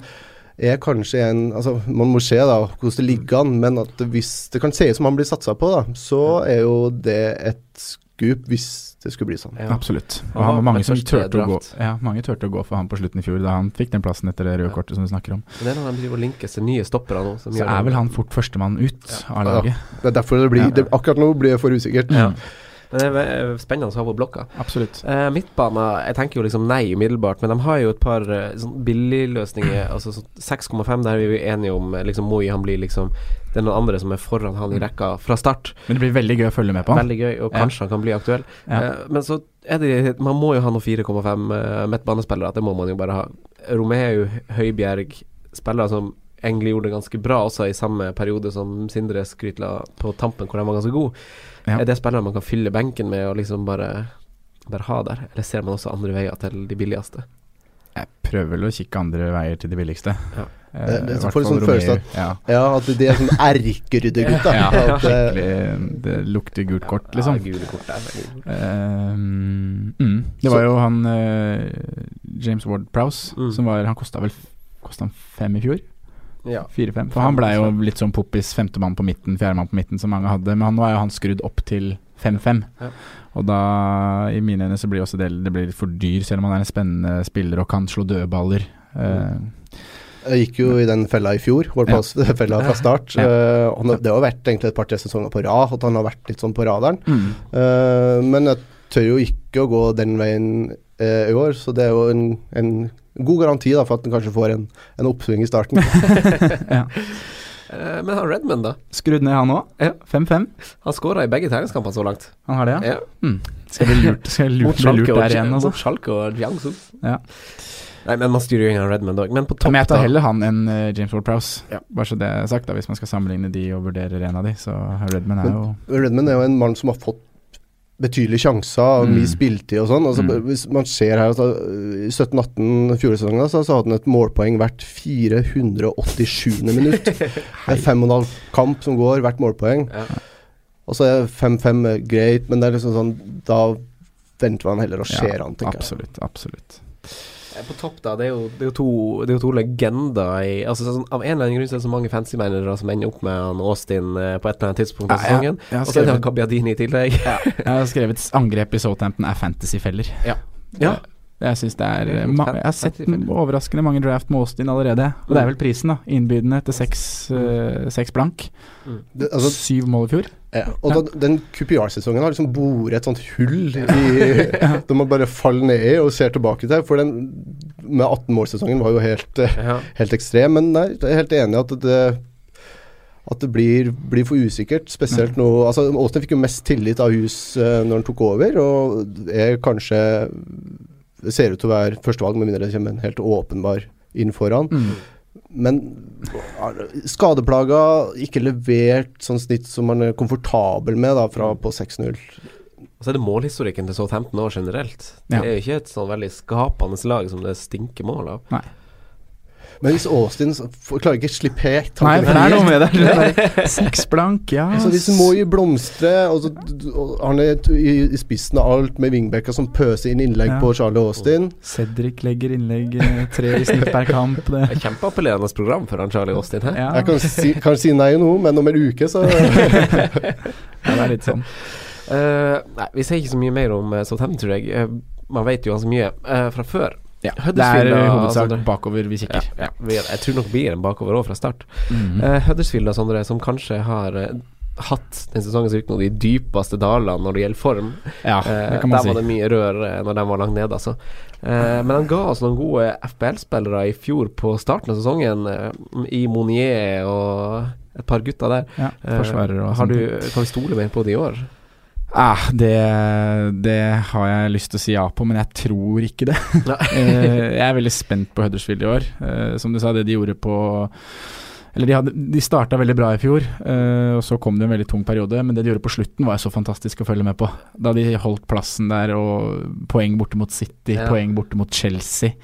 Er kanskje en altså Man må se da hvordan det ligger an, men at hvis det kan se ut som han blir satsa på, da, så er jo det et skup hvis det skulle bli sånn. Ja. Absolutt. Og han var mange som turte å, gå, ja, mange turte å gå for han på slutten i fjor, da han fikk den plassen etter det røde ja. kortet som du snakker om. Men det er når de driver og linkes til nye stoppere nå. Så er vel han fort førstemann ut av laget. Det er derfor det blir det, Akkurat nå blir det for usikkert. Men det er spennende å ha på blokka. Absolutt. Eh, midtbana, Jeg tenker jo liksom nei umiddelbart, men de har jo et par eh, sånn billigløsninger. Altså sånn 6,5, der er vi jo enige om eh, liksom Moi han blir liksom Det er noen andre som er foran han i rekka fra start. Men det blir veldig gøy å følge med på. Veldig gøy, og Ja. kanskje han kan bli aktuell. Ja. Eh, men så er det Man må jo ha noen 4,5 eh, midtbanespillere. Det må man jo bare ha. Romeo, Høibjerg, spillere som egentlig gjorde det ganske bra også i samme periode som Sindre Skrytla på tampen, hvor de var ganske gode. Ja. Er det spillere man kan fylle benken med og liksom bare, bare ha der? Eller ser man også andre veier til de billigste? Jeg prøver vel å kikke andre veier til de billigste. Ja. Eh, Det- det får sånn følelse at- ja. Ja, at de er sånn erkeryddergutta. Ja, ja, eh, skikkelig Det lukter gult kort, liksom. Ja, gule kort der. Eh, mm, det var jo han eh, James Ward Prowse Mm. som var Han kosta vel Kosta han fem i fjor? Ja. Fire-fem? For han blei jo litt sånn poppis femtemann på midten, fjerdemann på midten, som mange hadde. Men han, nå er jo han skrudd opp til 5-5. Ja. Og da, i mine øyne, så blir også det, det blir litt for dyr, selv om han er en spennende spiller og kan slå dødballer. Uh, Jeg gikk jo i den fella i fjor, Ward Ja. Fella fra start. Ja. Uh, og det har vært egentlig et par-tre sesonger på rad at han har vært litt sånn på radaren. mm. Uh, men jeg tør jo ikke å gå den veien eh, i år, så det er jo en, en god garanti da, for at han kanskje får en, en oppsving i starten. ja. Eh, men han Redman, da? Skrudd ned, han òg? Ja. 5-5? Han skåra i begge treningskampene så langt. Han har det, ja? Ja. Mm. Skal bli lurt, skal bli lurt, bli lurt der igjen, altså. mot Schalke og Jiangsu. Ja. Nei, men man styrer jo ingen Redman òg. Men på topp, Men jeg tar heller han enn uh, James Ward Prowse. Ja. Bare så det er sagt, da hvis man skal sammenligne de og vurdere en av de, så Redman er Men- jo Redman er jo en mann som har fått betydelige sjanser, og mye spiltid og sånn. Altså, Mm. Hvis man ser her uh, i 17-18 fjorårssesongen så, så hadde han et målpoeng hvert 487. minutt. Det er fem og en halv kamp som går, hvert målpoeng. Ja. Og så er 5-5 greit, men det er liksom sånn Da venter man heller og ser han, tenker jeg. Absolutt. Absolutt. Eh, På topp, da. Det er jo, det er jo, to, det er jo to legender i altså, sånn, Av en eller annen grunn så er det så mange fancy managere som ender opp med han Austin eh, på et eller annet tidspunkt i Ja, ja. sesongen. Og så er det han Kabiadini i tillegg. Jeg har skrevet 'angrep i Southampton er fantasyfeller'. Ja. Jeg syns det er eh, ma Jeg har sett overraskende mange draft med Austin allerede. Og det er vel prisen, da. Innbydende til seks, uh, seks blank. Det, altså, Syv mål i fjor. ja. Og da, den QPR-sesongen har liksom boret et sånt hull i Det man bare faller ned i og ser tilbake til. For den med 18-målsesongen var jo helt eh, Ja. helt ekstrem. Men nei, jeg er helt enig i at det at det blir, blir for usikkert. Spesielt nå altså Austin fikk jo mest tillit av hus uh, når han tok over, og er kanskje det ser ut til å være førstevalg, med mindre det kommer en helt åpenbar inn foran. Mm. Men skadeplaga, ikke levert sånn snitt som man er komfortabel med da, fra på 6-0. Og så er det målhistorikken til Southampton år generelt. Ja. Det er jo ikke et sånn veldig skapende lag som det stinker mål av. Nei. Men hvis Austin klarer ikke å slippe helt Nei, for det er noe med det. Seks blank, ja. Så hvis jo blomstre. og så har han i, i spissen av alt med wingbacka som pøser inn innlegg Ja. på Charlie Austin Cedric legger innlegg eh, tre i snitt per kamp. Det. er Kjempeappellerende program for han Charlie Austin her. Ja. Jeg kan si, kan si nei nå, men om en uke så ja, det er litt sånn. Uh, nei, vi sier ikke så mye mer om uh, Southampton, tror jeg. Uh, man vet jo ganske mye uh, fra før. Ja, det er i hovedsak Sandre. bakover vi kikker. ja. ja. Jeg tror nok blir en bakover òg fra start. Mhm. Uh, Huddersfield og Sondre, som kanskje har uh, hatt den sesongen som gikk nå de dypeste dalene når det gjelder form. Ja, Eh, det kan man der var det mye rør eh, når de var langt nede, altså. Eh, men han ga oss noen gode FBL-spillere i fjor på starten av sesongen, eh, i Monier og et par gutter der. Ja, forsvarer og har sånt. du, Kan vi stole mer på det i år? Ah, det, det har jeg lyst til å si ja på, men jeg tror ikke det. Eh, jeg er veldig spent på Huddersfield i år. Eh, som du sa, det de gjorde på Eller de, hadde, de starta veldig bra i fjor, eh, og så kom det en veldig tung periode. Men det de gjorde på slutten, var så fantastisk å følge med på. Da de holdt plassen der, og poeng borte mot City, Ja. poeng borte mot Chelsea.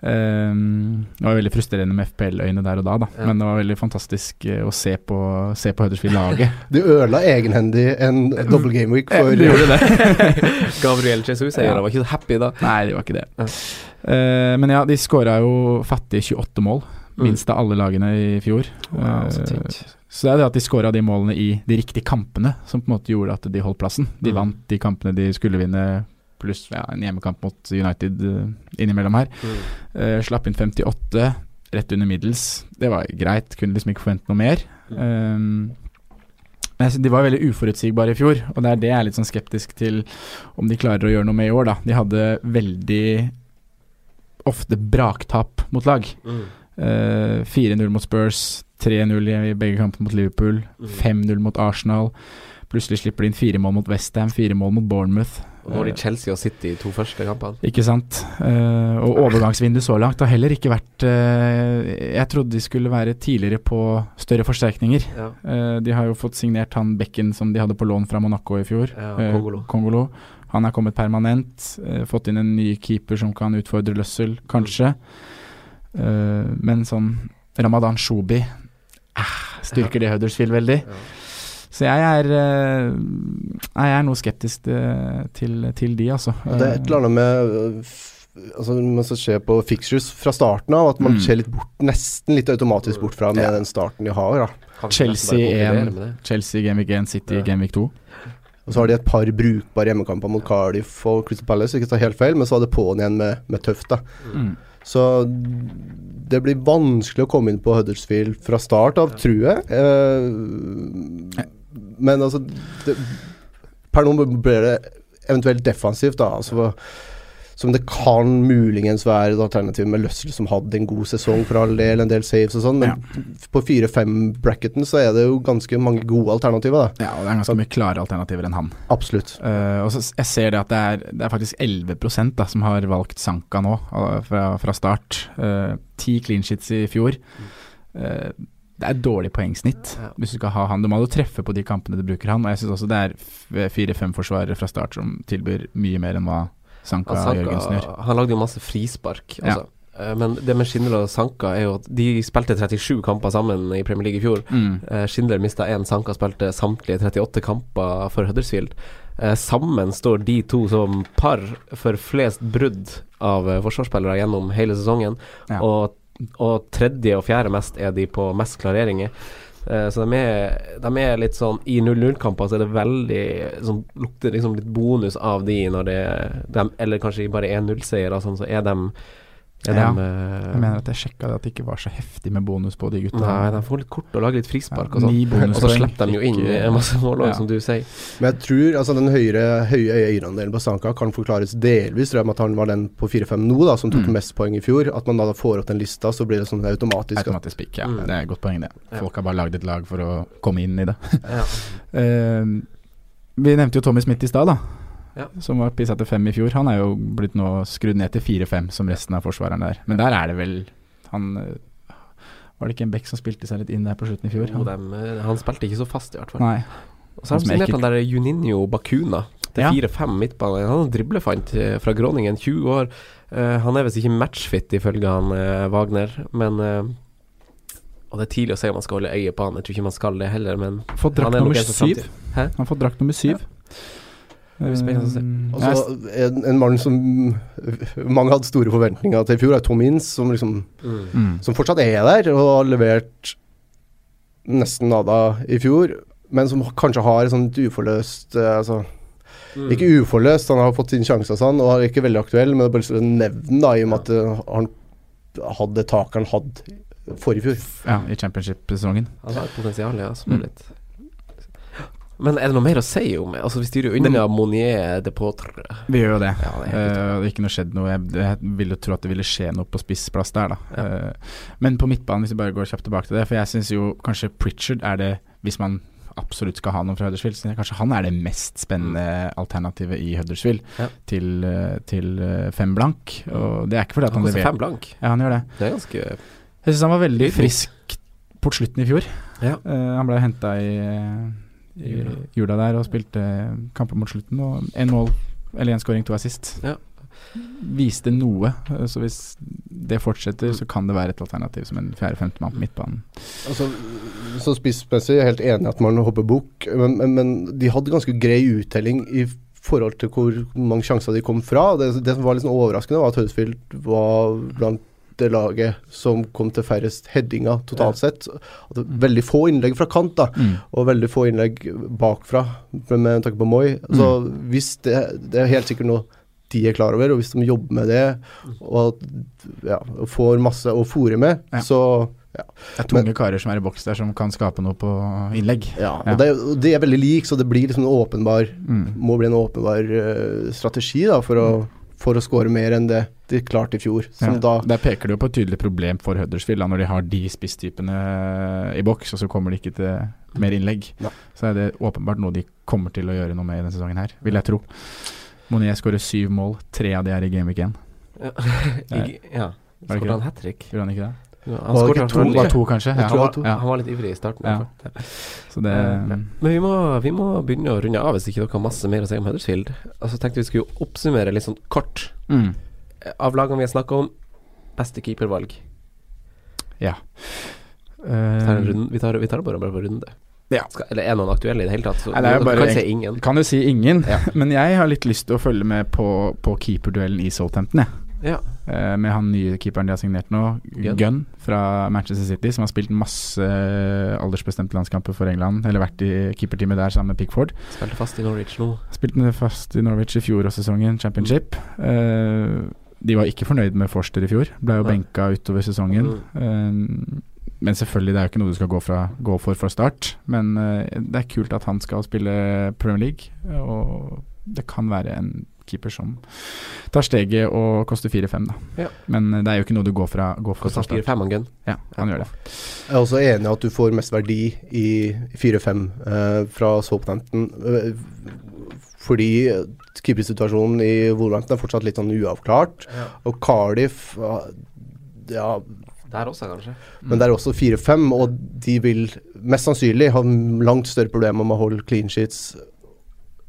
Um, det var veldig frustrerende med FPL-øyne der og da, da. Ja. men det var veldig fantastisk eh, å se på, se på Huddersfield-laget. Du ødela egenhendig en double game week for Du gjorde det. Gabriel Jesus jeg Ja. var ikke så happy da. Nei, det var ikke det. Ja. Uh, men ja, de skåra jo fattige 28 mål. Mm. Minst av alle lagene i fjor. Wow, så uh, så det er det at de skåra de målene i de riktige kampene, som på en måte gjorde at de holdt plassen. De Mm. vant de kampene de skulle vinne, pluss ja, en hjemmekamp mot United eh, innimellom her. Mm. Uh, slapp inn 58, rett under middels. Det var greit, kunne liksom ikke forvente noe mer. Um, Men de var veldig uforutsigbare i fjor, og det er det jeg er litt sånn skeptisk til om de klarer å gjøre noe med i år, da. De hadde veldig ofte braktap mot lag. Mm. Uh, 4-0 mot Spurs, 3-0 i begge kampene mot Liverpool, Mm. 5-0 mot Arsenal. Plutselig slipper de inn fire mål mot Westham, fire mål mot Bournemouth. Og nå har de Eh, Chelsea og City i to første kampene. ikke sant. Eh, og overgangsvinduet så langt har heller ikke vært eh, Jeg trodde de skulle være tidligere på større forsterkninger. Ja. De har jo fått signert han Bekken som de hadde på lån fra Monaco i fjor. Ja, Kongolo. Kongolo. Han er kommet permanent. fått inn en ny keeper som kan utfordre Løssel, kanskje. Men sånn Ramadan Shobi Styrker det Huddersfield veldig? Ja. Så jeg er, eh, jeg er noe skeptisk eh, til, til de, altså. Det er et eller annet med øh, Altså Man skal se på fixtures fra starten av, at man Mm. ser litt bort, nesten litt automatisk bort fra med Ja. den starten de har. da Chelsea 1, med det. Chelsea Gamvik 1, City Ja. Gamvik 2. Og så har de et par brukbare hjemmekamper mot Cardiff og Crystal Palace, ikke ta helt feil, men så var det på'n igjen med, med tøft. da Mm. Så det blir vanskelig å komme inn på Huddersfield fra start av, tror jeg. Eh, men altså det, Per nå blir det eventuelt defensivt, da. Altså, som det kan muligens være et alternativ med Løssel, som hadde en god sesong for all del, en del saves og sånn, men på 4-5-bracketen så er det jo ganske mange gode alternativer, da. Ja, og det er ganske mye klare alternativer enn han. Absolutt. Uh, og så Jeg ser det at det er, det er faktisk 11 da, som har valgt Sanka nå, eh, fra, fra start. Eh, Ti clean sheets i fjor. Eh, det er dårlig poengsnitt Ja. hvis du skal ha han. Du må jo treffe på de kampene du bruker han. Og jeg syns også det er fire-fem forsvarere fra start som tilbyr mye mer enn hva Sanka, Sanka, Jørgensen gjør. han lagde jo masse frispark, altså. Ja. Men det med Schindler og Sanka er jo at de spilte 37 kamper sammen i Premier League i fjor. Mm. Eh, Schindler mista én, Sanka spilte samtlige 38 kamper for Huddersfield. Eh, sammen står de to som par for flest brudd av eh, forsvarsspillere gjennom hele sesongen. Ja. Og, og tredje og fjerde mest er de på mest klareringer. Uh, så de er, de er litt sånn I 0-0-kamper så er det veldig sånn, Lukter liksom litt bonus av de når det de, Eller kanskje bare 1-0-seier sånn, så er de, Ja, de eh, Jeg mener at jeg sjekka det at det ikke var så heftig med bonus på de gutta. Nei, de får litt kort og lager litt frispark Ja, og sånn. Og så slipper de jo inn en masse mål, ja. som du sier. Men jeg tror altså den høyere, høye eierandelen på Sanka kan forklares delvis tror jeg, med at han var den på 4-5 nå, da, som tok Mm. mest poeng i fjor. At man da får opp den lista, så blir det sånn automatisk. Automatisk pick, ja. Mm. Det er et godt poeng, det. Folk har bare lagd et lag for å komme inn i det. Ja. Eh, vi nevnte jo Tommy Smith i stad, da. Ja. Som var pissa til fem i fjor. Han er jo blitt nå skrudd ned til fire-fem, som resten av forsvareren der. Men der er det vel Han eh, Var det ikke en Beck som spilte seg litt inn der på slutten i fjor? Han, dem, eh, han spilte ikke så fast, i hvert fall. Nei. Og så har de Han er signert han der Juninho Bakuna til Ja. 4-5 midtbane. Han er driblefant eh, fra Groningen, 20 år. Uh, han er visst ikke matchfit, ifølge han uh, Wagner, men uh, Og det er tidlig å si om man skal holde øye på han. Jeg tror ikke man skal det heller, men Fått drakt er nummer syv. Han har fått drakt nummer syv. Det blir spennende å se. Eh, Og så en, en mann som mange hadde store forventninger til i fjor, er Tom Inns, som liksom Mm. Som fortsatt er der, og har levert nesten nada i fjor. Men som kanskje har et sånt uforløst eh, Altså Mm. Ikke uforløst, han har fått sin sjanse og sånn, og er ikke veldig aktuell, men det er bare så nevn da, i og med at eh, han hadde taket han hadde forrige fjor. Ja, i championship-sesongen. Han har et potensial, ja. Som er Mm. litt Men er det noe mer å si om? Altså, vi styrer jo unna Monier de Potre. Vi gjør jo det. Ja, det er Eh, det er ikke noe skjedd noe. Jeg, jeg ville tro at det ville skje noe på spissplass der, da. Ja. Uh, men på midtbanen, hvis vi bare går kjapt tilbake til det, for jeg syns jo kanskje Pritchard er det, hvis man absolutt skal ha noen fra Huddersfield, så kanskje han er det mest spennende alternativet i Huddersfield Ja. til, eh, til fem blank. Og det er ikke fordi at Han han, leverer fem blank. Ja, han gjør det. Det er ganske Jeg syns han var veldig frisk på slutten i fjor. Ja. Uh, han ble henta i, i jula der og spilte kamper mot slutten. Og én mål, eller én scoring, to assist. Ja. Viste noe. eh, Så hvis det fortsetter, så kan det være et alternativ som en fjerde-femte mann på midtbanen. Altså, så spissmessig er jeg helt enig at man hopper bukk, men, men, men de hadde ganske grei uttelling i forhold til hvor mange sjanser de kom fra. Det, det som var litt sånn overraskende, var at Huddersfield var blant det laget som kom til færrest headinger totalt sett. Det veldig få innlegg fra kant, da, Mm. og veldig få innlegg bakfra, med, tanke på Moi. Så hvis det, det er helt sikkert noe de er klar over, og hvis de jobber med det og ja, får masse å fòre med, Ja. så Ja. Det er tunge karer som er i boks der, som kan skape noe på innlegg. Ja, og det, og er veldig like, så det blir liksom en åpenbar Mm. Må bli en åpenbar uh, strategi da, for å, for å score mer enn det de klarte i fjor. Som Ja. da Der peker du jo på et tydelig problem for Huddersfield, da, når de har de spisstypene i boks, og så kommer de ikke til mer innlegg. Ja. Så er det åpenbart noe de kommer til å gjøre noe med i denne sesongen her, vil jeg tro. Monier skårer syv mål, tre av de er i Gameweek 1. Ja. Ja. Var Skåret han hat trick? Gjorde han ikke det? Han, Var skåret to? Var to, kanskje? Ja, han var to. Han var litt ivrig i starten. Ja. Så det Eh, Men vi må, vi må begynne å runde av hvis ikke dere har masse mer å si om Huddersfield. Altså, tenkte vi skulle oppsummere litt sånn kort mm. av lagene vi har snakka om. Beste keepervalg. Ja. Eh, vi tar, vi tar bare, på runde. Ja. Skal, eller er noen aktuelle i det hele tatt? Så Nei, det bare kan si ingen. kan jo si ingen, Ja. men jeg har litt lyst til å følge med på, på keeperduellen i Southampton, jeg. Ja. Uh, med han nye keeperen de har signert nå, Gunn. Gunn. fra Manchester City, som har spilt masse aldersbestemte landskamper for England, eller vært i keeperteamet der sammen med Pickford. Spilte fast i Norwich nå. Spilte fast i Norwich i fjorårssesongen, championship. Eh, de var ikke fornøyd med Forster i fjor, ble jo Nei. benka utover sesongen. Eh, men selvfølgelig, det er jo ikke noe du skal gå, fra, gå for fra start. Men eh, det er kult at han skal spille Premier League, og det kan være en keeper som tar steget og koster 4-5, da. Ja. Men eh, det er jo ikke noe du går, fra, går for Koster fra start. 4-5 han Ja, han gjør det. Jeg er også enig i at du får mest verdi i 4-5 eh, fra Southampton. eh, fordi keepersituasjonen i Wolverhampton er fortsatt litt sånn uavklart. Og Cardiff ah, Ja, Der også, kanskje. men det er også 4-5, og de vil mest sannsynlig ha langt større problemer med å holde clean sheets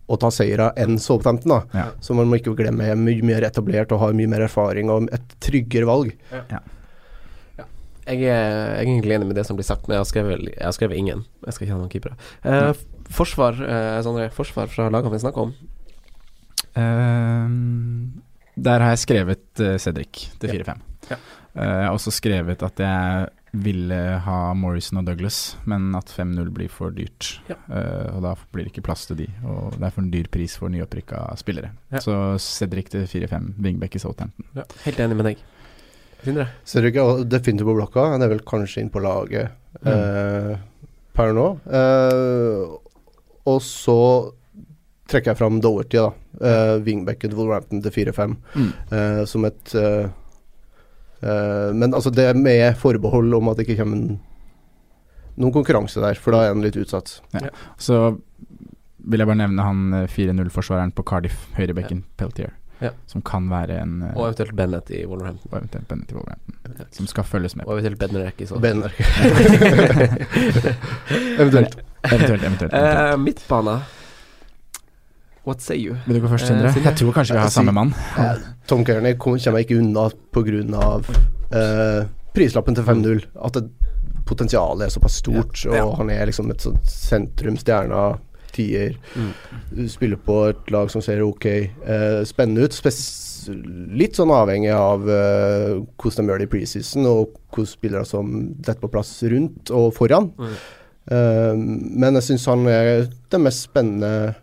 og ta seire enn Southampton. da. Ja. Så man må ikke glemme er mye mer etablert og har mye mer erfaring og et tryggere valg. Jeg er, jeg er egentlig enig med det som blir sagt, men jeg har skrevet, jeg har skrevet ingen. Jeg skal ikke ha noen keepere. Eh, forsvar, eh, Sondre. Forsvar fra lagene vi snakker om. Uh, der har jeg skrevet uh, Cedric til 4-5. Ja. Uh, jeg har også skrevet at jeg ville ha Morrison og Douglas, men at 5-0 blir for dyrt. Ja. Uh, og da blir det ikke plass til de, og det er for en dyr pris for nyopprykka spillere. Ja. Så Cedric til 4-5, wingback i Southampton. Helt enig med deg. Sindre? Cedric er definitivt på blokka. Han er vel kanskje inn på laget eh, per nå. Uh, og så trekker jeg fram Doherty, da. Uh, Wingbacken til Wolverhampton til 4-5. Mm. eh, som et eh, eh, Men altså, det med forbehold om at det ikke kommer noen konkurranse der, for da er han litt utsatt. Så vil jeg bare nevne han eh, 4-0-forsvareren på Cardiff, høyrebekken Peltier. Ja. Som kan være en eh, Og eventuelt Bennett i Wolverhampton. og eventuelt Bennett i Wolverhampton. Som skal følges med. Og eventuelt Bednarek i så Ben Eventuelt. Eventuelt, eventuelt. eventuelt. Uh, midtbane. What say you? Vil du gå først, Eh, Sindre? Uh, Jeg tror kanskje vi har samme mann. Eh, Tom Kearney kom- kommer ikke unna pga. Uh, prislappen til 5-0. At det, potensialet er såpass stort, Ja. Ja. og han er liksom et sånt sentrumstjerna tier. Mm. Spiller på et lag som ser ok uh, spennende ut. Spes litt sånn avhengig av uh, hvordan de gjør det i preseason, og hvordan spillere som detter på plass rundt og foran. Mm. Uh, men jeg syns han er det mest spennende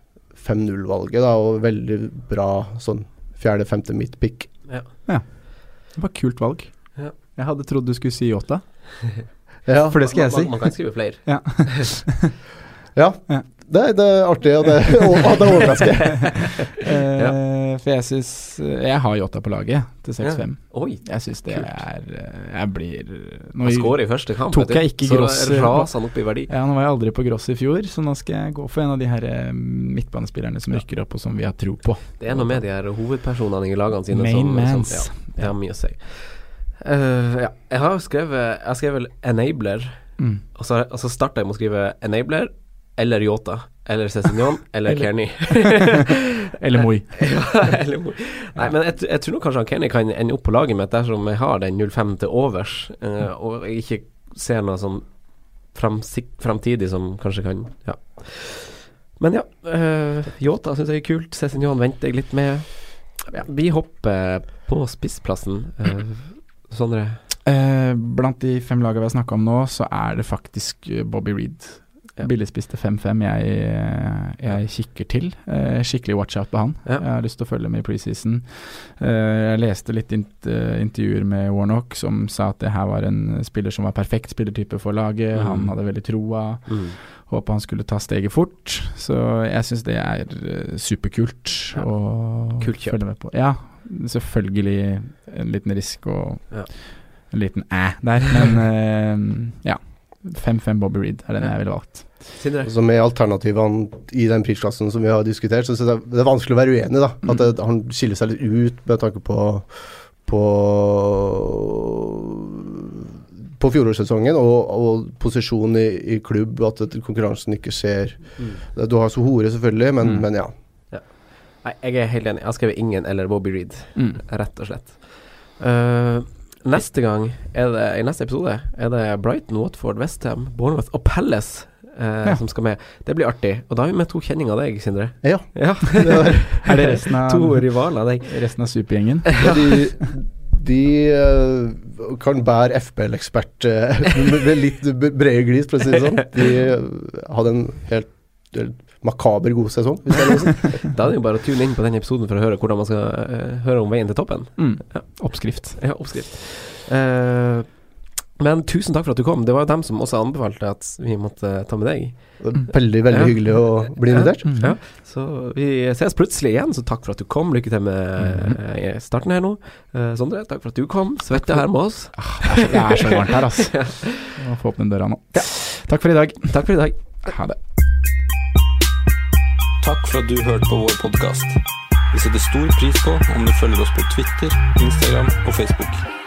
5-0-valget, da, og veldig bra sånn fjerde-femte midtpick. Ja. Det var et kult valg. Ja. Jeg hadde trodd du skulle si Yota. Ja, For det skal jeg man, si. man, man kan skrive flere. Ja. ja. Det, det er artig, og det, og det overrasker. ja. For jeg syns Jeg har Yota på laget til 6-5. Ja. Jeg syns det Kult. er eh, Jeg blir nå Han i første kamp. tok jeg ikke så Gross- raser han opp i verdi. Ja, nå var jeg aldri på Gross i fjor, så nå skal jeg gå for en av de her eh, midtbanespillerne som rykker opp, og som vi har tro på. Det er noe med de her hovedpersonene i lagene sine Main som, mans. som ja, det har mye å si. Uh, ja. Jeg har skrevet Jeg har skrevet enabler, Mm. og så, og så starta jeg med å skrive enabler eller Yota. Eller Cézignon eller Kearney. Eller Moi. ja, eller Moi. Nei, men jeg, jeg tror nok kanskje han Kearney kan ende opp på laget mitt dersom jeg har den 05 til overs, uh, og jeg ikke ser noe sånn framtidig som kanskje kan Ja. Men ja, uh, Yota syns jeg er kult. Cézignon venter jeg litt med. Ja, vi hopper på spissplassen. Uh, Sondre? Uh, blant de fem lagene vi har snakka om nå, så er det faktisk Bobby Reed Billigspiste 5-5 jeg, jeg kikker til. Eh, skikkelig watch out på han. Ja. Jeg har lyst til å følge med i preseason. Eh, jeg leste litt int intervjuer med Warnock som sa at det her var en spiller som var perfekt spillertype for laget. Mm. Han hadde veldig troa. Mm. Håpa han skulle ta steget fort. Så jeg syns det er eh, superkult Ja. å følge med på. Ja, selvfølgelig en liten risk og Ja. en liten æ der, men eh, ja. 5-5 Bobby Reed er den jeg ville valgt. Sindre? Så Med alternativene i den prisklassen som vi har diskutert, så synes jeg det er vanskelig å være uenig. da At det, Han skiller seg litt ut med tanke på På På fjorårssesongen og, og posisjonen i, i klubb, at konkurransen ikke ser Du har Sohore, selvfølgelig, men, Mm. men ja. Nei, jeg er helt enig. Jeg har skrevet ingen eller Bobby Reed, Mm. rett og slett. Uh, neste gang, er det, i neste episode, er det Brighton, Watford, Westham, Bournemouth og Palace eh, Ja. som skal med. Det blir artig. Og da har vi med to kjenninger av deg, Sindre. Ja. Ja. Er det resten av, to rivaler av deg. resten av supergjengen? Ja, de de eh, kan bære FBL-ekspert eh, med litt brede glis, for å si det sånn. De hadde en helt, helt makaber god sesong, er. Da er det jo bare å tune inn på den episoden for å høre hvordan man skal uh, høre om veien til toppen. Mm. Ja. Oppskrift. Ja, oppskrift. Eh, men tusen takk for at du kom. Det var jo dem som også anbefalte at vi måtte ta med deg. Veldig, veldig Ja. hyggelig å bli invitert. Ja. Ja, så vi ses plutselig igjen, så takk for at du kom. Lykke til med eh, starten her nå. Eh, Sondre, takk for at du kom. Svette her med oss. Det er så varmt her, altså. Må få åpne døra nå. Takk for i dag. Takk for i dag. Ha det. Takk for at du hørte på vår podkast. Vi setter stor pris på om du følger oss på Twitter, Instagram og Facebook.